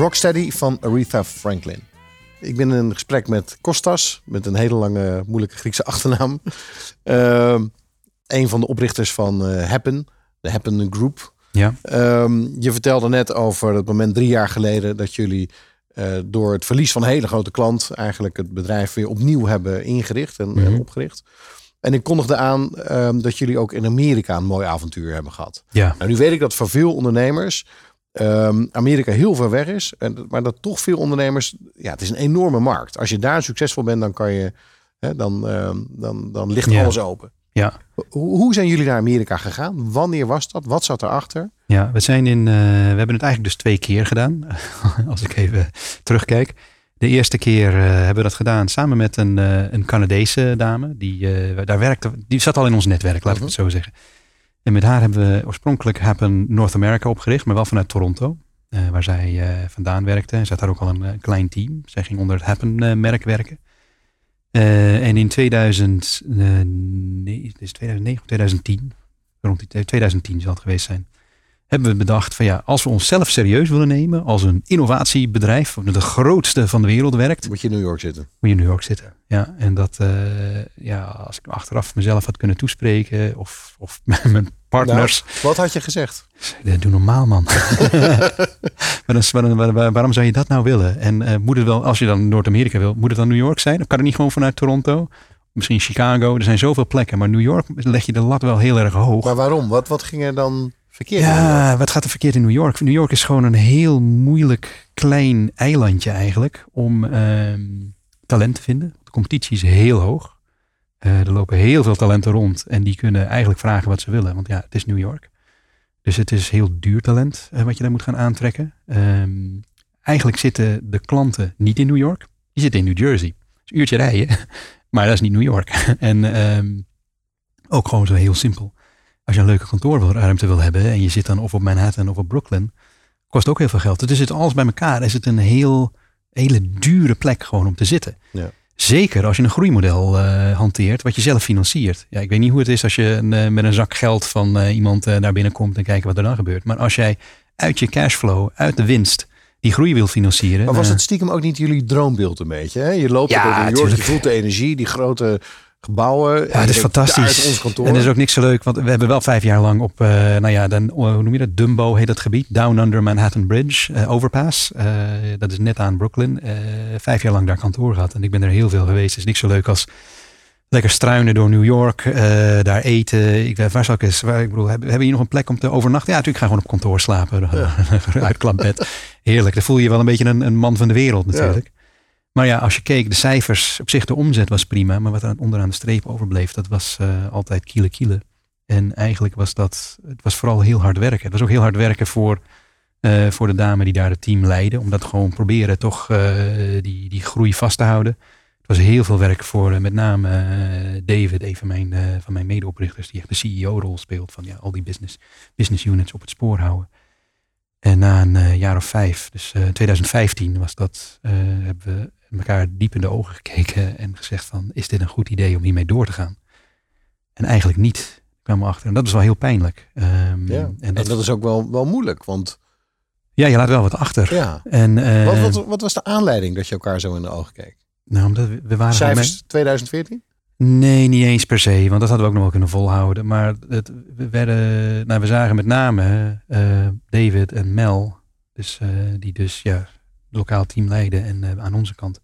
Rocksteady van Aretha Franklin. Ik ben in een gesprek met Kostas, met een hele lange, moeilijke Griekse achternaam. Ehm, een van de oprichters van eh, Happen, de Happen Group. Ja. Ehm, je vertelde net over het moment drie jaar geleden dat jullie eh, door het verlies van een hele grote klant eigenlijk het bedrijf weer opnieuw hebben ingericht en, en Mhm. opgericht. En ik kondigde aan ehm, dat jullie ook in Amerika een mooi avontuur hebben gehad. Ja. Nou, nu weet ik dat voor veel ondernemers ehm, Amerika heel ver weg is. En, maar dat toch veel ondernemers, ja, het is een enorme markt. Als je daar succesvol bent, dan kan je, hè, dan, ehm, dan, dan ligt Ja. alles open. Ja. Hoe, hoe zijn jullie naar Amerika gegaan? Wanneer was dat? Wat zat erachter? Ja, we zijn in. eh, we hebben het eigenlijk dus twee keer gedaan. Als ik even terugkijk. De eerste keer eh, hebben we dat gedaan samen met een, eh, een Canadese dame. Die daar werkte. Die zat al in ons netwerk, laat ik het zo zeggen. En met haar hebben we oorspronkelijk Happen North America opgericht, maar wel vanuit Toronto. eh, waar zij eh, vandaan werkte. Zij had daar ook al een eh, klein team. Zij ging onder het Happen-merk werken. En in 2000, eh, nee, het is 2009 of 2010, rond die 2010 zal het geweest zijn, hebben we bedacht van ja, als we onszelf serieus willen nemen als een innovatiebedrijf, de grootste van de wereld werkt, Moet je in New York zitten? moet je in New York zitten. Ja, en dat, eh, ja, als ik achteraf mezelf had kunnen toespreken of, of mijn partners, Nou, wat had je gezegd? doe normaal man. maar dan, waarom, waar- waarom zou je dat nou willen? En eh, moet het wel, als je dan Noord-Amerika wil, moet het dan New York zijn? Of kan het niet gewoon vanuit Toronto? Misschien Chicago, er zijn zoveel plekken, maar New York leg je de lat wel heel erg hoog. Maar waarom? Wat, wat ging er dan verkeerd? Ja, wat gaat er verkeerd in New York? New York is gewoon een heel moeilijk klein eilandje eigenlijk om ehm, talent te vinden. De competitie is heel hoog. Eh, er lopen heel veel talenten rond en die kunnen eigenlijk vragen wat ze willen. Want ja, het is New York. Dus het is heel duur talent eh, wat je daar moet gaan aantrekken. Ehm, eigenlijk zitten de klanten niet in New York. Die zitten in New Jersey. Is een uurtje rijden, maar dat is niet New York. en ehm, ook gewoon zo heel simpel. Als je een leuke kantoorruimte wil hebben en je zit dan of op Manhattan of op Brooklyn, kost ook heel veel geld. Dus het alles bij elkaar is het een heel, hele dure plek gewoon om te zitten. Ja. Zeker als je een groeimodel eh, hanteert, wat je zelf financiert. Ja, ik weet niet hoe het is als je eh, met een zak geld van eh, iemand eh, daar binnenkomt en kijken wat er dan gebeurt. Maar als jij uit je cashflow, uit de winst, die groei wil financieren. Maar was het stiekem ook niet jullie droombeeld een beetje? Hè? Je loopt Ja, door New York, je voelt de energie, die grote gebouwen. Ja, het is fantastisch. Ons kantoor. En dat is ook niks zo leuk, want we hebben wel vijf jaar lang op, eh, nou ja, dan, hoe noem je dat? Dumbo heet dat gebied. Down Under Manhattan Bridge, eh, overpass. Eh, dat is net aan Brooklyn. Vijf jaar lang daar kantoor gehad. En ik ben er heel veel geweest. Het is niks zo leuk als lekker struinen door New York. daar eten. Ik, weet- waar zal ik eens? Waar, ik bedoel, hebben, hebben hier nog een plek om te overnachten? Ja, natuurlijk. Ik ga gewoon op kantoor slapen. Uitklapbed. Heerlijk. Dan voel je je wel een beetje een, een man van de wereld natuurlijk. Maar ja, als je keek, de cijfers, op zich de omzet was prima. Maar wat er onderaan de streep overbleef, dat was eh, altijd kiele kiele. En eigenlijk was dat, het was vooral heel hard werken. Het was ook heel hard werken voor, eh, voor de dame die daar het team leidde. Om dat gewoon proberen toch eh, die, die groei vast te houden. Het was heel veel werk voor met name David, een van mijn, van mijn medeoprichters. Die echt de CEO-rol speelt van ja, al die business, business units op het spoor houden. En na een jaar of vijf, dus eh 2015 was dat, hebben we elkaar diep in de ogen gekeken en gezegd van, is dit een goed idee om hiermee door te gaan? En eigenlijk niet, kwamen we achter. En dat is wel heel pijnlijk. Ehm, Ja. en En dat, is ook wel, wel moeilijk, want ja, je laat wel wat achter. ja. En, Wat, wat, wat was de aanleiding dat je elkaar zo in de ogen keek? nou, omdat we, we waren Cijfers 2014? Nee, niet eens per se, want dat hadden we ook nog wel kunnen volhouden. Maar het, we, werden, nou, we zagen met name eh, David en Mel, dus, eh, die dus ja, lokaal team leiden en eh, aan onze kant,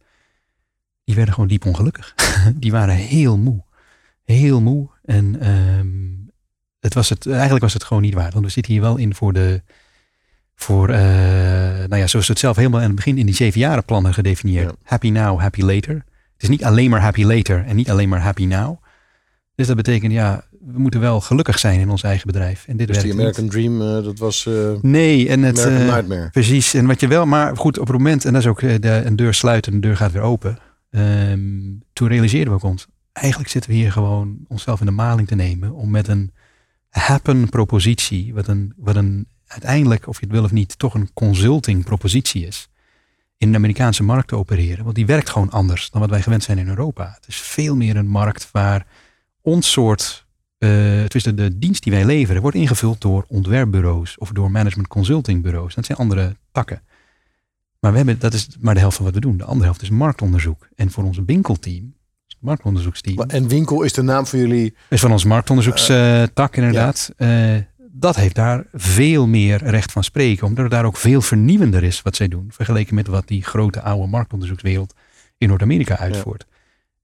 die werden gewoon diep ongelukkig. die waren heel moe. Heel moe. En ehm, het was het, eigenlijk was het gewoon niet waard. Want we zitten hier wel in voor de, voor, eh, nou ja, zoals we het zelf helemaal aan het begin in die zeven jaren plannen gedefinieerd. Ja. Happy now, happy later. Het is niet alleen maar happy later en niet alleen maar happy now. Dus dat betekent, ja, we moeten wel gelukkig zijn in ons eigen bedrijf. En dit Dus die American niet. Dream, eh, dat was eh Nee, en het... American eh, Nightmare. Precies. En wat je wel, maar goed, op het moment, en dat is ook de, een deur sluiten, een deur gaat weer open. Ehm, toen realiseerden we ook ons, eigenlijk zitten we hier gewoon onszelf in de maling te nemen om met een happen propositie, wat een, wat een uiteindelijk, of je het wil of niet, toch een consulting propositie is, in de Amerikaanse markt te opereren. Want die werkt gewoon anders dan wat wij gewend zijn in Europa. Het is veel meer een markt waar ons soort, eh is de, dienst die wij leveren, wordt ingevuld door ontwerpbureaus of door management consulting bureaus. Dat zijn andere takken. Maar we hebben, dat is maar de helft van wat we doen. De andere helft is marktonderzoek. En voor ons winkelteam, marktonderzoeksteam, En Winkel is de naam van jullie. is van ons marktonderzoekstak inderdaad. Eh, dat heeft daar veel meer recht van spreken. Omdat het daar ook veel vernieuwender is wat zij doen. Vergeleken met wat die grote oude marktonderzoekswereld in Noord-Amerika uitvoert.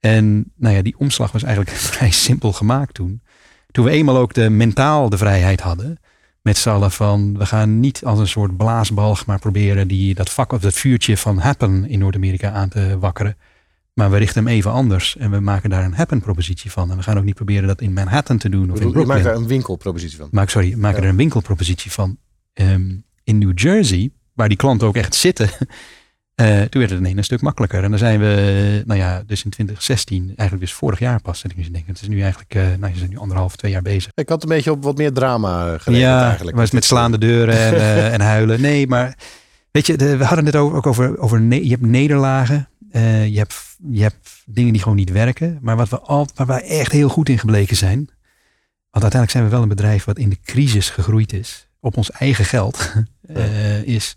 En nou ja, die omslag was eigenlijk vrij simpel gemaakt toen. Toen we eenmaal ook de mentaal de vrijheid hadden. Met z'n allen van, we gaan niet als een soort blaasbalg maar proberen die, dat vak of dat vuurtje van happen in Noord-Amerika aan te wakkeren. Maar we richten hem even anders en we maken daar een happen propositie van. En we gaan ook niet proberen dat in Manhattan te doen of in Je maakt Brooklyn. daar een winkelpropositie van. Maak, sorry, maak er Ja. een winkelpropositie van. Ehm, in New Jersey, waar die klanten ook echt zitten, toen werd het ineens een stuk makkelijker. En dan zijn we, nou ja, dus in 2016, eigenlijk dus vorig jaar pas, zit ik nu te denken. Het is nu eigenlijk, eh, nou, je zijn nu anderhalf, twee jaar bezig. Ik had een beetje op wat meer drama gerekend ja, eigenlijk. was met slaande deuren en, eh, en huilen. Nee, maar weet je, de- we hadden het ook over, over je hebt nederlagen. eh, je, hebt, je hebt dingen die gewoon niet werken. Maar wat we al, waar wij echt heel goed in gebleken zijn. Want uiteindelijk zijn we wel een bedrijf wat in de crisis gegroeid is. Op ons eigen geld. eh, is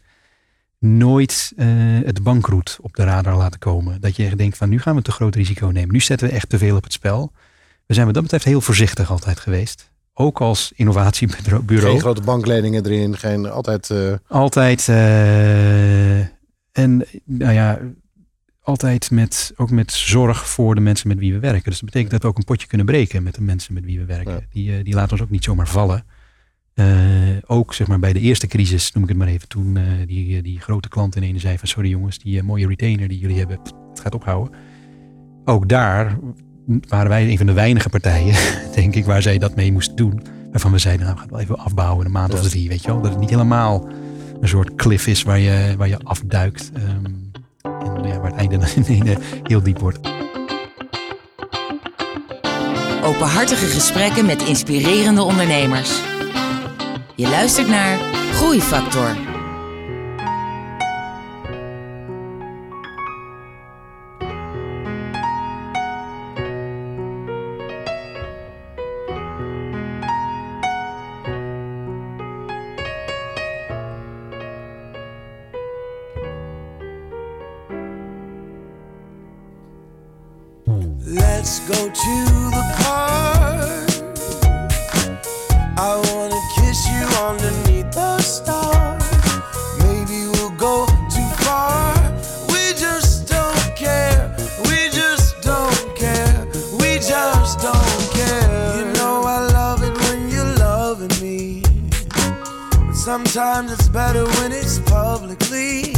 nooit eh, het bankroet op de radar laten komen. Dat je echt denkt van nu gaan we te groot risico nemen. Nu zetten we echt te veel op het spel. We zijn wat dat betreft heel voorzichtig altijd geweest. Ook als innovatiebureau. Geen grote bankleningen erin, geen altijd. eh, Altijd. eh, en nou ja, altijd met, ook met zorg voor de mensen met wie we werken. Dus dat betekent dat we ook een potje kunnen breken met de mensen met wie we werken. Ja. Die, die laten ons ook niet zomaar vallen. Eh, ook zeg maar bij de eerste crisis, noem ik het maar even, toen eh, die, die grote klant in ene zei van sorry jongens, die eh, mooie retainer die jullie hebben, het gaat ophouden. Ook daar waren wij een van de weinige partijen, denk ik, waar zij dat mee moesten doen. Waarvan we zeiden, nou, we gaan het wel even afbouwen in een maand of drie, weet je wel. Dat het niet helemaal een soort cliff is waar je, waar je afduikt. ehm, en ja, waar het einde dan ineens heel diep wordt. Openhartige gesprekken met inspirerende ondernemers. Je luistert naar Groeifactor. Let's go to the park. Sometimes it's better when it's publicly.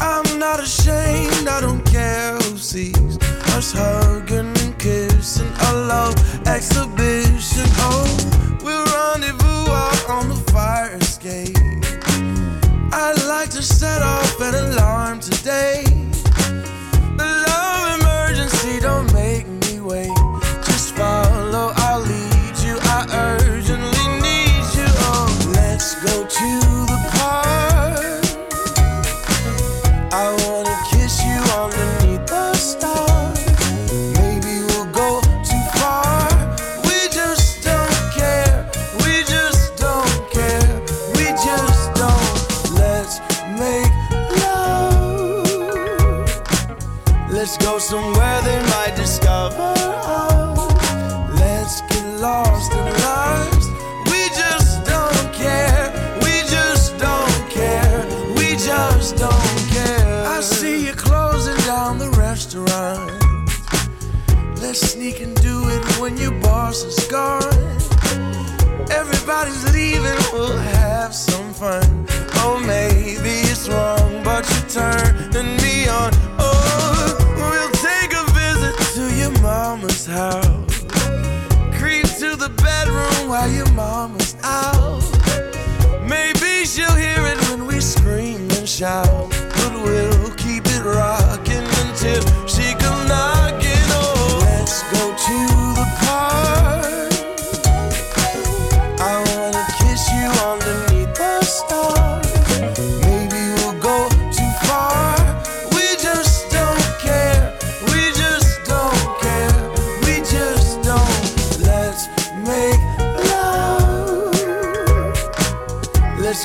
I'm not ashamed, I don't care who sees us hugging and kissing a love exhibition. Oh, we'll rendezvous out on the fire escape. I'd like to set off an alarm today.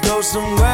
Go somewhere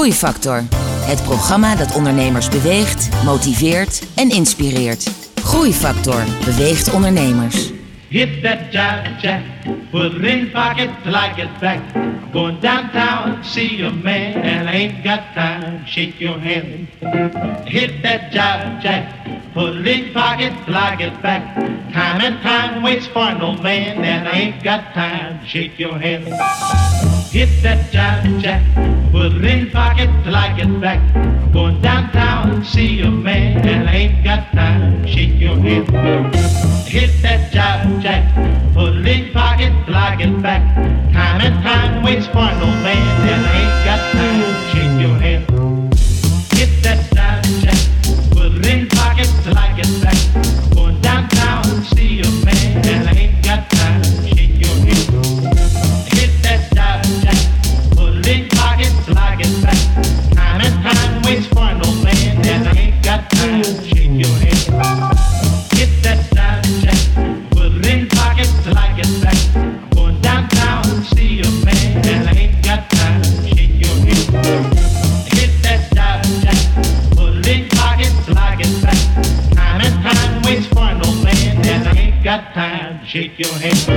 Groeifactor. Het programma dat ondernemers beweegt, motiveert en inspireert. Groeifactor beweegt ondernemers. Hit that jive jack, put it in pocket till I get back. Going downtown, see your man and I ain't got time, shake your hand. Hit that jive jack, put it in pocket till I get back. Time and time waits for no man and I ain't got time, shake your hand. Hit that job, jack, put it in pocket till I get back. Going downtown, see a man, and I ain't got time. Shake your hand. Hit that job, jack, put it in pocket till I get back. Time and time waits for no man, and I ain't got time. Shake your head. Hit that your hands.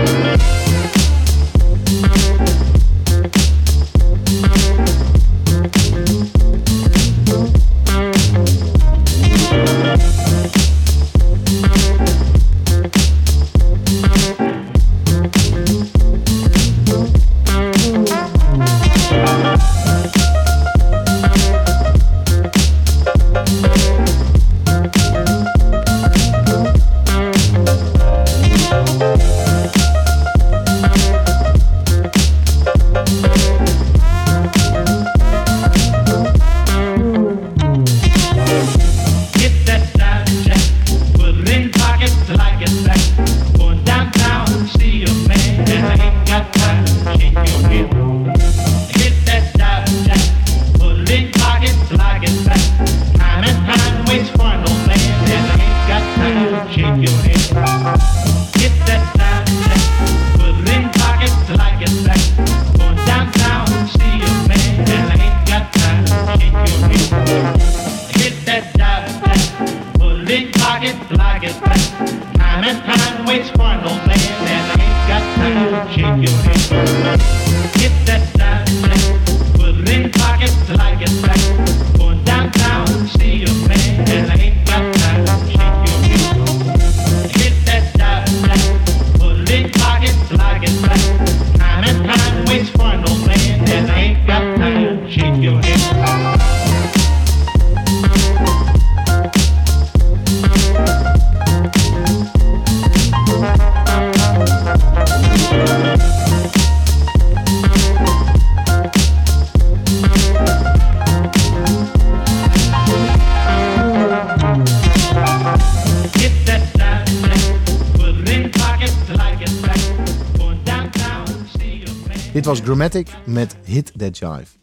Was Grammatic met Hit That Jive.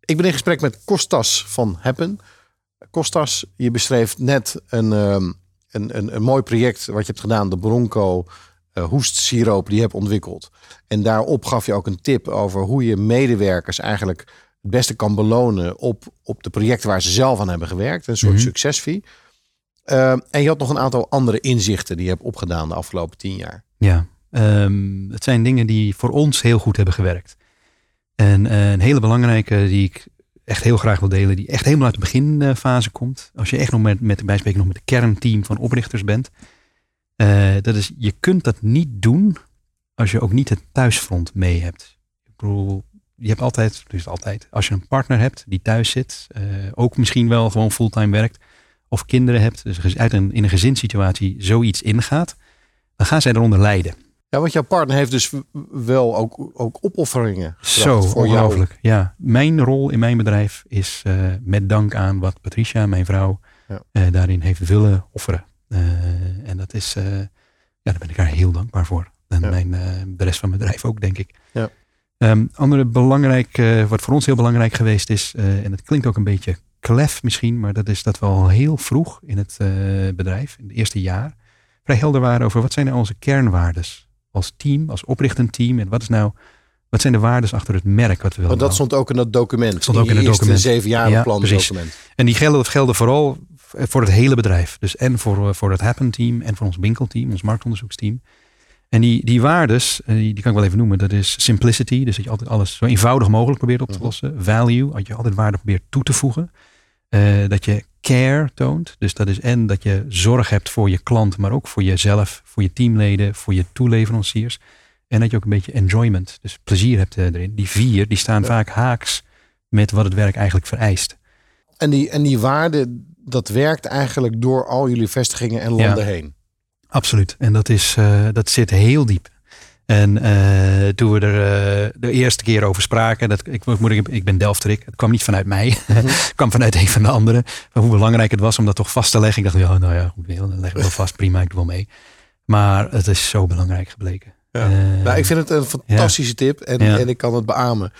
Ik ben in gesprek met Kostas van Happen. Kostas, je beschreef net een, ehm, een, een, een mooi project wat je hebt gedaan. De Bronco eh, hoestsiroop die je hebt ontwikkeld. En daarop gaf je ook een tip over hoe je medewerkers eigenlijk het beste kan belonen op, op de projecten waar ze zelf aan hebben gewerkt. Een soort Mhm. succesfee. Ehm, en je had nog een aantal andere inzichten die je hebt opgedaan de afgelopen tien jaar. Ja, ehm, het zijn dingen die voor ons heel goed hebben gewerkt. En eh, een hele belangrijke die ik echt heel graag wil delen, die echt helemaal uit de beginfase komt. Als je echt nog met, met nog met het kernteam van oprichters bent. eh, dat is, je kunt dat niet doen als je ook niet het thuisfront mee hebt. Ik bedoel, je hebt altijd, dus altijd, als je een partner hebt die thuis zit, eh, ook misschien wel gewoon fulltime werkt, of kinderen hebt, dus uit een, in een gezinssituatie zoiets ingaat, dan gaan zij eronder lijden. Ja, want jouw partner heeft dus wel ook, ook opofferingen Zo, jou. ongelooflijk. Ja, mijn rol in mijn bedrijf is eh, met dank aan wat Patricia, mijn vrouw, Ja. eh, daarin heeft willen offeren. Eh, en dat is, ja, daar ben ik haar heel dankbaar voor. En Ja. mijn, de rest van mijn bedrijf ook, denk ik. Ja. Ehm, andere belangrijk, wat voor ons heel belangrijk geweest is, en het klinkt ook een beetje klef misschien, maar dat is dat we al heel vroeg in het bedrijf, in het eerste jaar, vrij helder waren over wat zijn nou onze kernwaardes als team, als oprichtend team. En wat is nou, wat zijn de waardes achter het merk wat we willen Want dat stond ook in dat document. Stond ook in het document. zeven jaar Ja, plan precies. document. En die gelden, gelden vooral voor het hele bedrijf. Dus en voor, voor het Happen team en voor ons winkelteam, ons marktonderzoeksteam. En die, die waardes, eh, die, die kan ik wel even noemen. Dat is simplicity. Dus dat je altijd alles zo eenvoudig mogelijk probeert op te Mhm. lossen. Value, dat je altijd waarde probeert toe te voegen. Eh, dat je care toont. Dus dat is en dat je zorg hebt voor je klant, maar ook voor jezelf, voor je teamleden, voor je toeleveranciers. En dat je ook een beetje enjoyment, dus plezier hebt eh, erin. Die vier, die staan Ja. vaak haaks met wat het werk eigenlijk vereist. En die, en die waarde, dat werkt eigenlijk door al jullie vestigingen en landen Ja. heen. Absoluut. En dat, is, eh, dat zit heel diep. En eh, toen we er eh, de eerste keer over spraken, dat, ik, moet, ik, ik ben Delftrik, het kwam niet vanuit mij, het kwam vanuit een van de anderen. Van hoe belangrijk het was om dat toch vast te leggen. Ik dacht, ja, nou ja, goed, dan leg ik het wel vast, prima, ik doe wel mee. Maar het is zo belangrijk gebleken. Ja. Eh, nou, ik vind het een fantastische tip en, Ja. en ik kan het beamen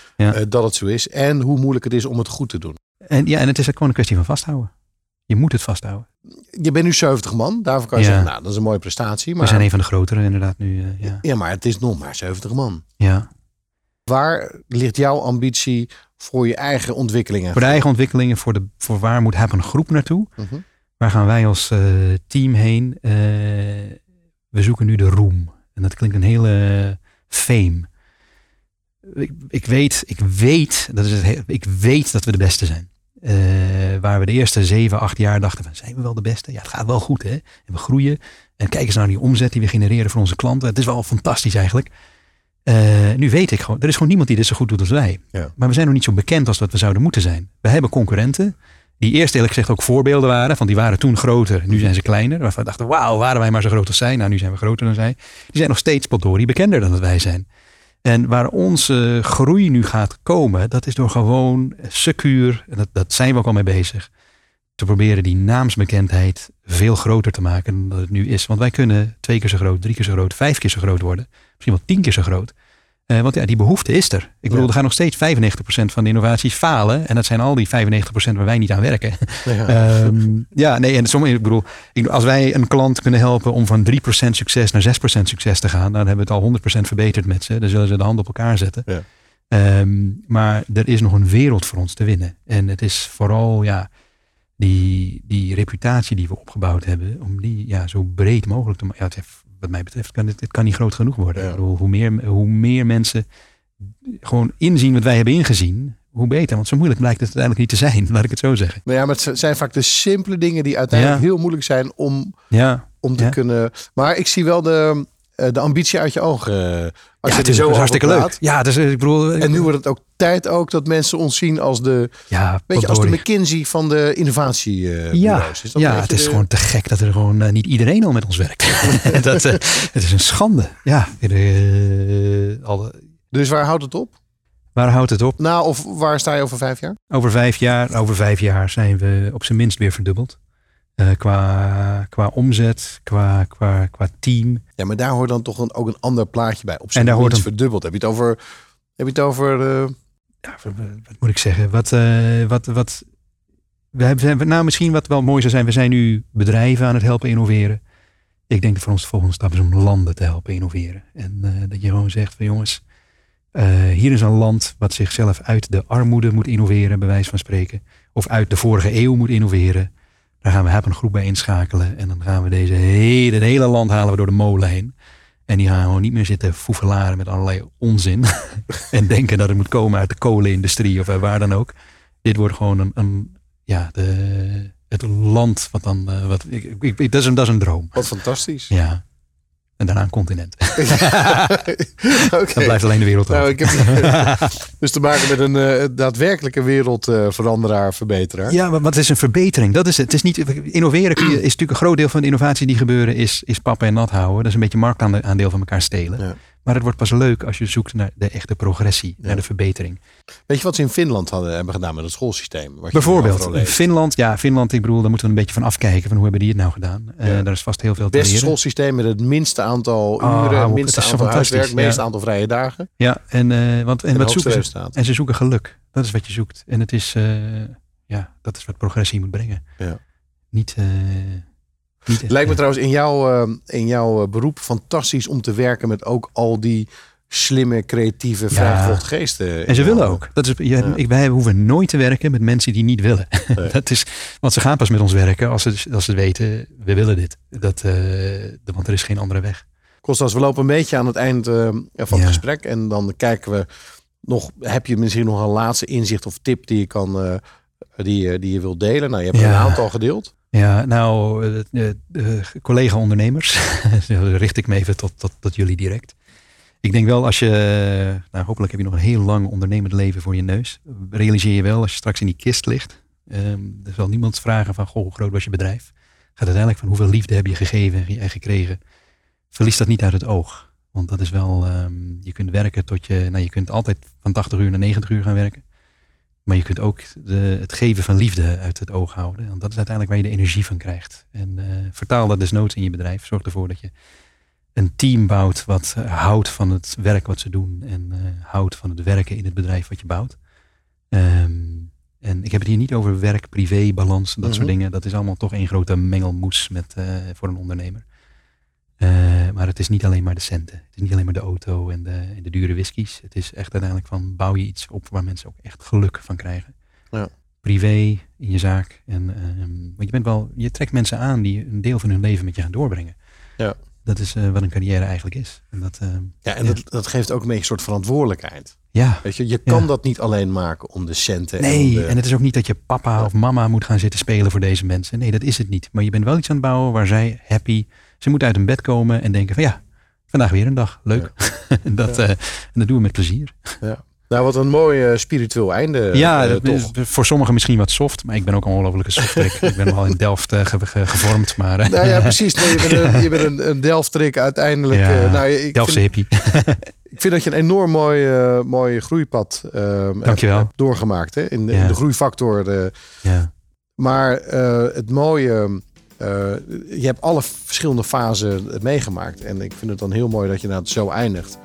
dat het zo is. En hoe moeilijk het is om het goed te doen. en, ja, en het is gewoon een kwestie van vasthouden. Je moet het vasthouden. Je bent nu 70 man, daarvoor kan je Ja. zeggen, nou, dat is een mooie prestatie. Maar, We zijn een van de grotere inderdaad nu. eh, ja. Ja, maar het is nog maar 70 man. ja. Waar ligt jouw ambitie voor je eigen ontwikkelingen? Voor de eigen ontwikkelingen, voor, de, voor waar moet Happen groep naartoe? Mhm. Waar gaan wij als eh, team heen? Eh, we zoeken nu de roem. En dat klinkt een hele fame. Ik, ik, weet, ik, weet, dat is het, he- ik weet dat we de beste zijn. Eh, waar we de eerste zeven, acht jaar dachten van, zijn we wel de beste? Ja, het gaat wel goed hè. En we groeien. En kijk eens naar die omzet die we genereren voor onze klanten. Het is wel fantastisch eigenlijk. Eh, nu weet ik gewoon, er is gewoon niemand die dit zo goed doet als wij. Ja. Maar we zijn nog niet zo bekend als dat we zouden moeten zijn. We hebben concurrenten die eerst eerlijk gezegd ook voorbeelden waren. Van die waren toen groter, nu zijn ze kleiner. Waarvan we dachten, wauw, waren wij maar zo groot als zij. Nou, nu zijn we groter dan zij. Die zijn nog steeds potdorie bekender dan dat wij zijn. En waar onze groei nu gaat komen, dat is door gewoon secuur, en dat, dat zijn we ook al mee bezig, te proberen die naamsbekendheid veel groter te maken dan het nu is. Want wij kunnen twee keer zo groot, drie keer zo groot, vijf keer zo groot worden. Misschien wel tien keer zo groot. Eh, want ja, die behoefte is er. Ik bedoel, Ja. er gaan nog steeds 95% van de innovaties falen. En dat zijn al die 95% waar wij niet aan werken. Ja. Ehm, ja, nee, en sommige, ik bedoel, als wij een klant kunnen helpen om van 3% succes naar 6% succes te gaan, dan hebben we het al 100% verbeterd met ze. Dan zullen ze de hand op elkaar zetten. Ja. Ehm, maar er is nog een wereld voor ons te winnen. En het is vooral, ja, die, die reputatie die we opgebouwd hebben, om die ja, zo breed mogelijk te maken. Ja, het heeft- wat mij betreft kan het, het kan niet groot genoeg worden. Ja. Hoe, meer, hoe meer mensen gewoon inzien wat wij hebben ingezien, hoe beter. Want zo moeilijk blijkt het uiteindelijk niet te zijn, laat ik het zo zeggen. Nou ja, maar het zijn vaak de simpele dingen die uiteindelijk Ja. heel moeilijk zijn om, Ja, om te kunnen. Maar ik zie wel de, de ambitie uit je ogen. eh, Als ja, het is, zo hartstikke leuk. Ja, dus ik bedoel... En nu wordt het ook tijd ook dat mensen ons zien als de, ja, weet je, als de. McKinsey van de innovatiebureaus. Ja, Is dat ja het beetje is de- gewoon te gek dat er gewoon eh, niet iedereen al met ons werkt. dat, eh, het is een schande. Ja, eh, alle- Dus waar houdt het op? waar houdt het op? Nou, of waar sta je over vijf jaar? Over vijf jaar, over vijf jaar zijn we op zijn minst weer verdubbeld. Eh, qua, qua omzet, qua, qua, qua team. Ja, maar daar hoort dan toch een, ook een ander plaatje bij. Op zijn En daar hoort een- verdubbeld. Heb je het over... Heb je het over eh, ja, wat, moet ik zeggen? Wat, eh, wat, wat, we hebben, nou, misschien wat wel mooi zou zijn. We zijn nu bedrijven aan het helpen innoveren. Ik denk dat voor ons de volgende stap is om landen te helpen innoveren. En dat je gewoon zegt van jongens, hier is een land wat zichzelf uit de armoede moet innoveren, bij wijze van spreken. Of uit de vorige eeuw moet innoveren. Daar gaan we een groep bij inschakelen. En dan gaan we deze hele, het hele land halen we door de molen heen. En die gaan gewoon niet meer zitten foefelaren met allerlei onzin. en denken dat het moet komen uit de kolenindustrie of uit waar dan ook. Dit wordt gewoon een, een ja, de, het land wat dan, eh, wat, ik, ik, ik- dat, is een, dat is een droom. wat fantastisch. Ja. En daarna een continent. Oké. Dan blijft alleen de wereld Nou, ik heb dus te maken met een eh, daadwerkelijke wereldveranderaar, verbeteraar. Ja, maar wat is een verbetering? Dat is het. Het is niet, innoveren kun je- is natuurlijk een groot deel van de innovatie die gebeuren, is, is pappen en nat houden. Dat is een beetje marktaandeel van elkaar stelen. Ja. Maar het wordt pas leuk als je zoekt naar de echte progressie, naar de verbetering. Weet je wat ze in Finland hadden, hebben gedaan met het schoolsysteem? Bijvoorbeeld, in? Finland, ja, Finland, ik bedoel, daar moeten we een beetje van afkijken van hoe hebben die het nou gedaan. Eh, Ja. daar is vast heel veel Het te beste leren. schoolsysteem met het minste aantal Oh, uren, minste het zo aantal huiswerk, ja. meeste aantal vrije dagen. Ja, en, eh, want, en, wat zoeken ze? En ze zoeken geluk. Dat is wat je zoekt. En het is, eh, ja, dat is wat progressie moet brengen. Ja. Niet, Het lijkt me trouwens in jouw, eh, in jouw eh, beroep fantastisch om te werken met ook al die slimme, creatieve, vrijgevochten geesten. En ze willen ook. Dat is, Ja. ik, wij hoeven nooit te werken met mensen die niet willen. Nee. dat is, want ze gaan pas met ons werken als ze, als ze weten, we willen dit. Dat, eh, want er is geen andere weg. Kostas, we lopen een beetje aan het eind eh, van het Ja. gesprek. En dan kijken we nog, heb je misschien nog een laatste inzicht of tip die je kan, eh, die, je- die je wilt delen? Nou, je hebt er een aantal gedeeld. Ja, nou, eh, eh, collega-ondernemers, dan richt ik me even tot, jullie direct. Ik denk wel als je, nou hopelijk heb je nog een heel lang ondernemend leven voor je neus. Realiseer je wel als je straks in die kist ligt. ehm, er zal niemand vragen van, goh, hoe groot was je bedrijf? Gaat uiteindelijk van hoeveel liefde heb je gegeven en gekregen. Verlies dat niet uit het oog. Want dat is wel, ehm, je kunt werken tot je, nou je kunt altijd van 80 uur naar 90 uur gaan werken. Maar je kunt ook de, het geven van liefde uit het oog houden. Want dat is uiteindelijk waar je de energie van krijgt. En eh, vertaal dat desnoods in je bedrijf. Zorg ervoor dat je een team bouwt wat eh, houdt van het werk wat ze doen. En eh, houdt van het werken in het bedrijf wat je bouwt. Ehm, en ik heb het hier niet over werk, privé, balans dat soort Mhm. dingen. Dat is allemaal toch één grote mengelmoes met, voor een ondernemer. Eh, maar het is niet alleen maar de centen. Het is niet alleen maar de auto en de, en de dure whiskies. Het is echt uiteindelijk van bouw je iets op waar mensen ook echt geluk van krijgen. Ja. Privé, in je zaak. En, ehm, want je, bent wel, je trekt mensen aan die een deel van hun leven met je gaan doorbrengen. Ja. Dat is eh, wat een carrière eigenlijk is. En dat, ehm, Ja, en Dat, dat geeft ook een beetje een soort verantwoordelijkheid. ja. Weet je, je kan Ja. dat niet alleen maken om de centen. en Nee, de- en het is ook niet dat je papa Ja. of mama moet gaan zitten spelen voor deze mensen. Nee, dat is het niet. Maar je bent wel iets aan het bouwen waar zij happy. Ze moeten uit hun bed komen en denken van ja, vandaag weer een dag. Leuk. en, dat, Ja. eh, en dat doen we met plezier. Nou, wat een mooi eh, spiritueel einde. ja, eh, dat toch. is voor sommigen misschien wat soft. Maar ik ben ook een ongelofelijke softtrik. ik ben wel in Delft ge- ge- gevormd. Maar Nou ja, precies. Nee, je bent een, je bent een, een Delftrik uiteindelijk. Ja, nou, ik, Delftse vind, hippie. ik vind dat je een enorm mooi, mooi groeipad eh, hebt, hebt doorgemaakt. Hè, in, de- in Ja. de groeifactor. ja. Maar het mooie, eh, je hebt alle verschillende fasen meegemaakt. En ik vind het dan heel mooi dat je nou zo eindigt.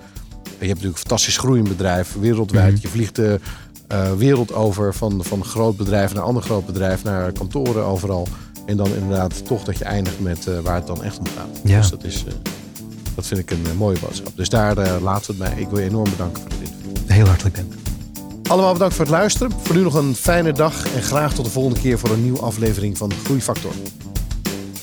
Je hebt natuurlijk een fantastisch groeiend bedrijf, wereldwijd. Mhm. Je vliegt de eh, wereld over van, van groot bedrijf naar ander groot bedrijf, naar kantoren overal. En dan inderdaad toch dat je eindigt met eh, waar het dan echt om gaat. Ja. Dus dat, is, eh, dat vind ik een eh, mooie boodschap. Dus daar eh, laten we het bij. Ik wil je enorm bedanken voor dit interview. Heel hartelijk dank. Allemaal bedankt voor het luisteren. Voor nu nog een fijne dag en graag tot de volgende keer voor een nieuwe aflevering van Groeifactor.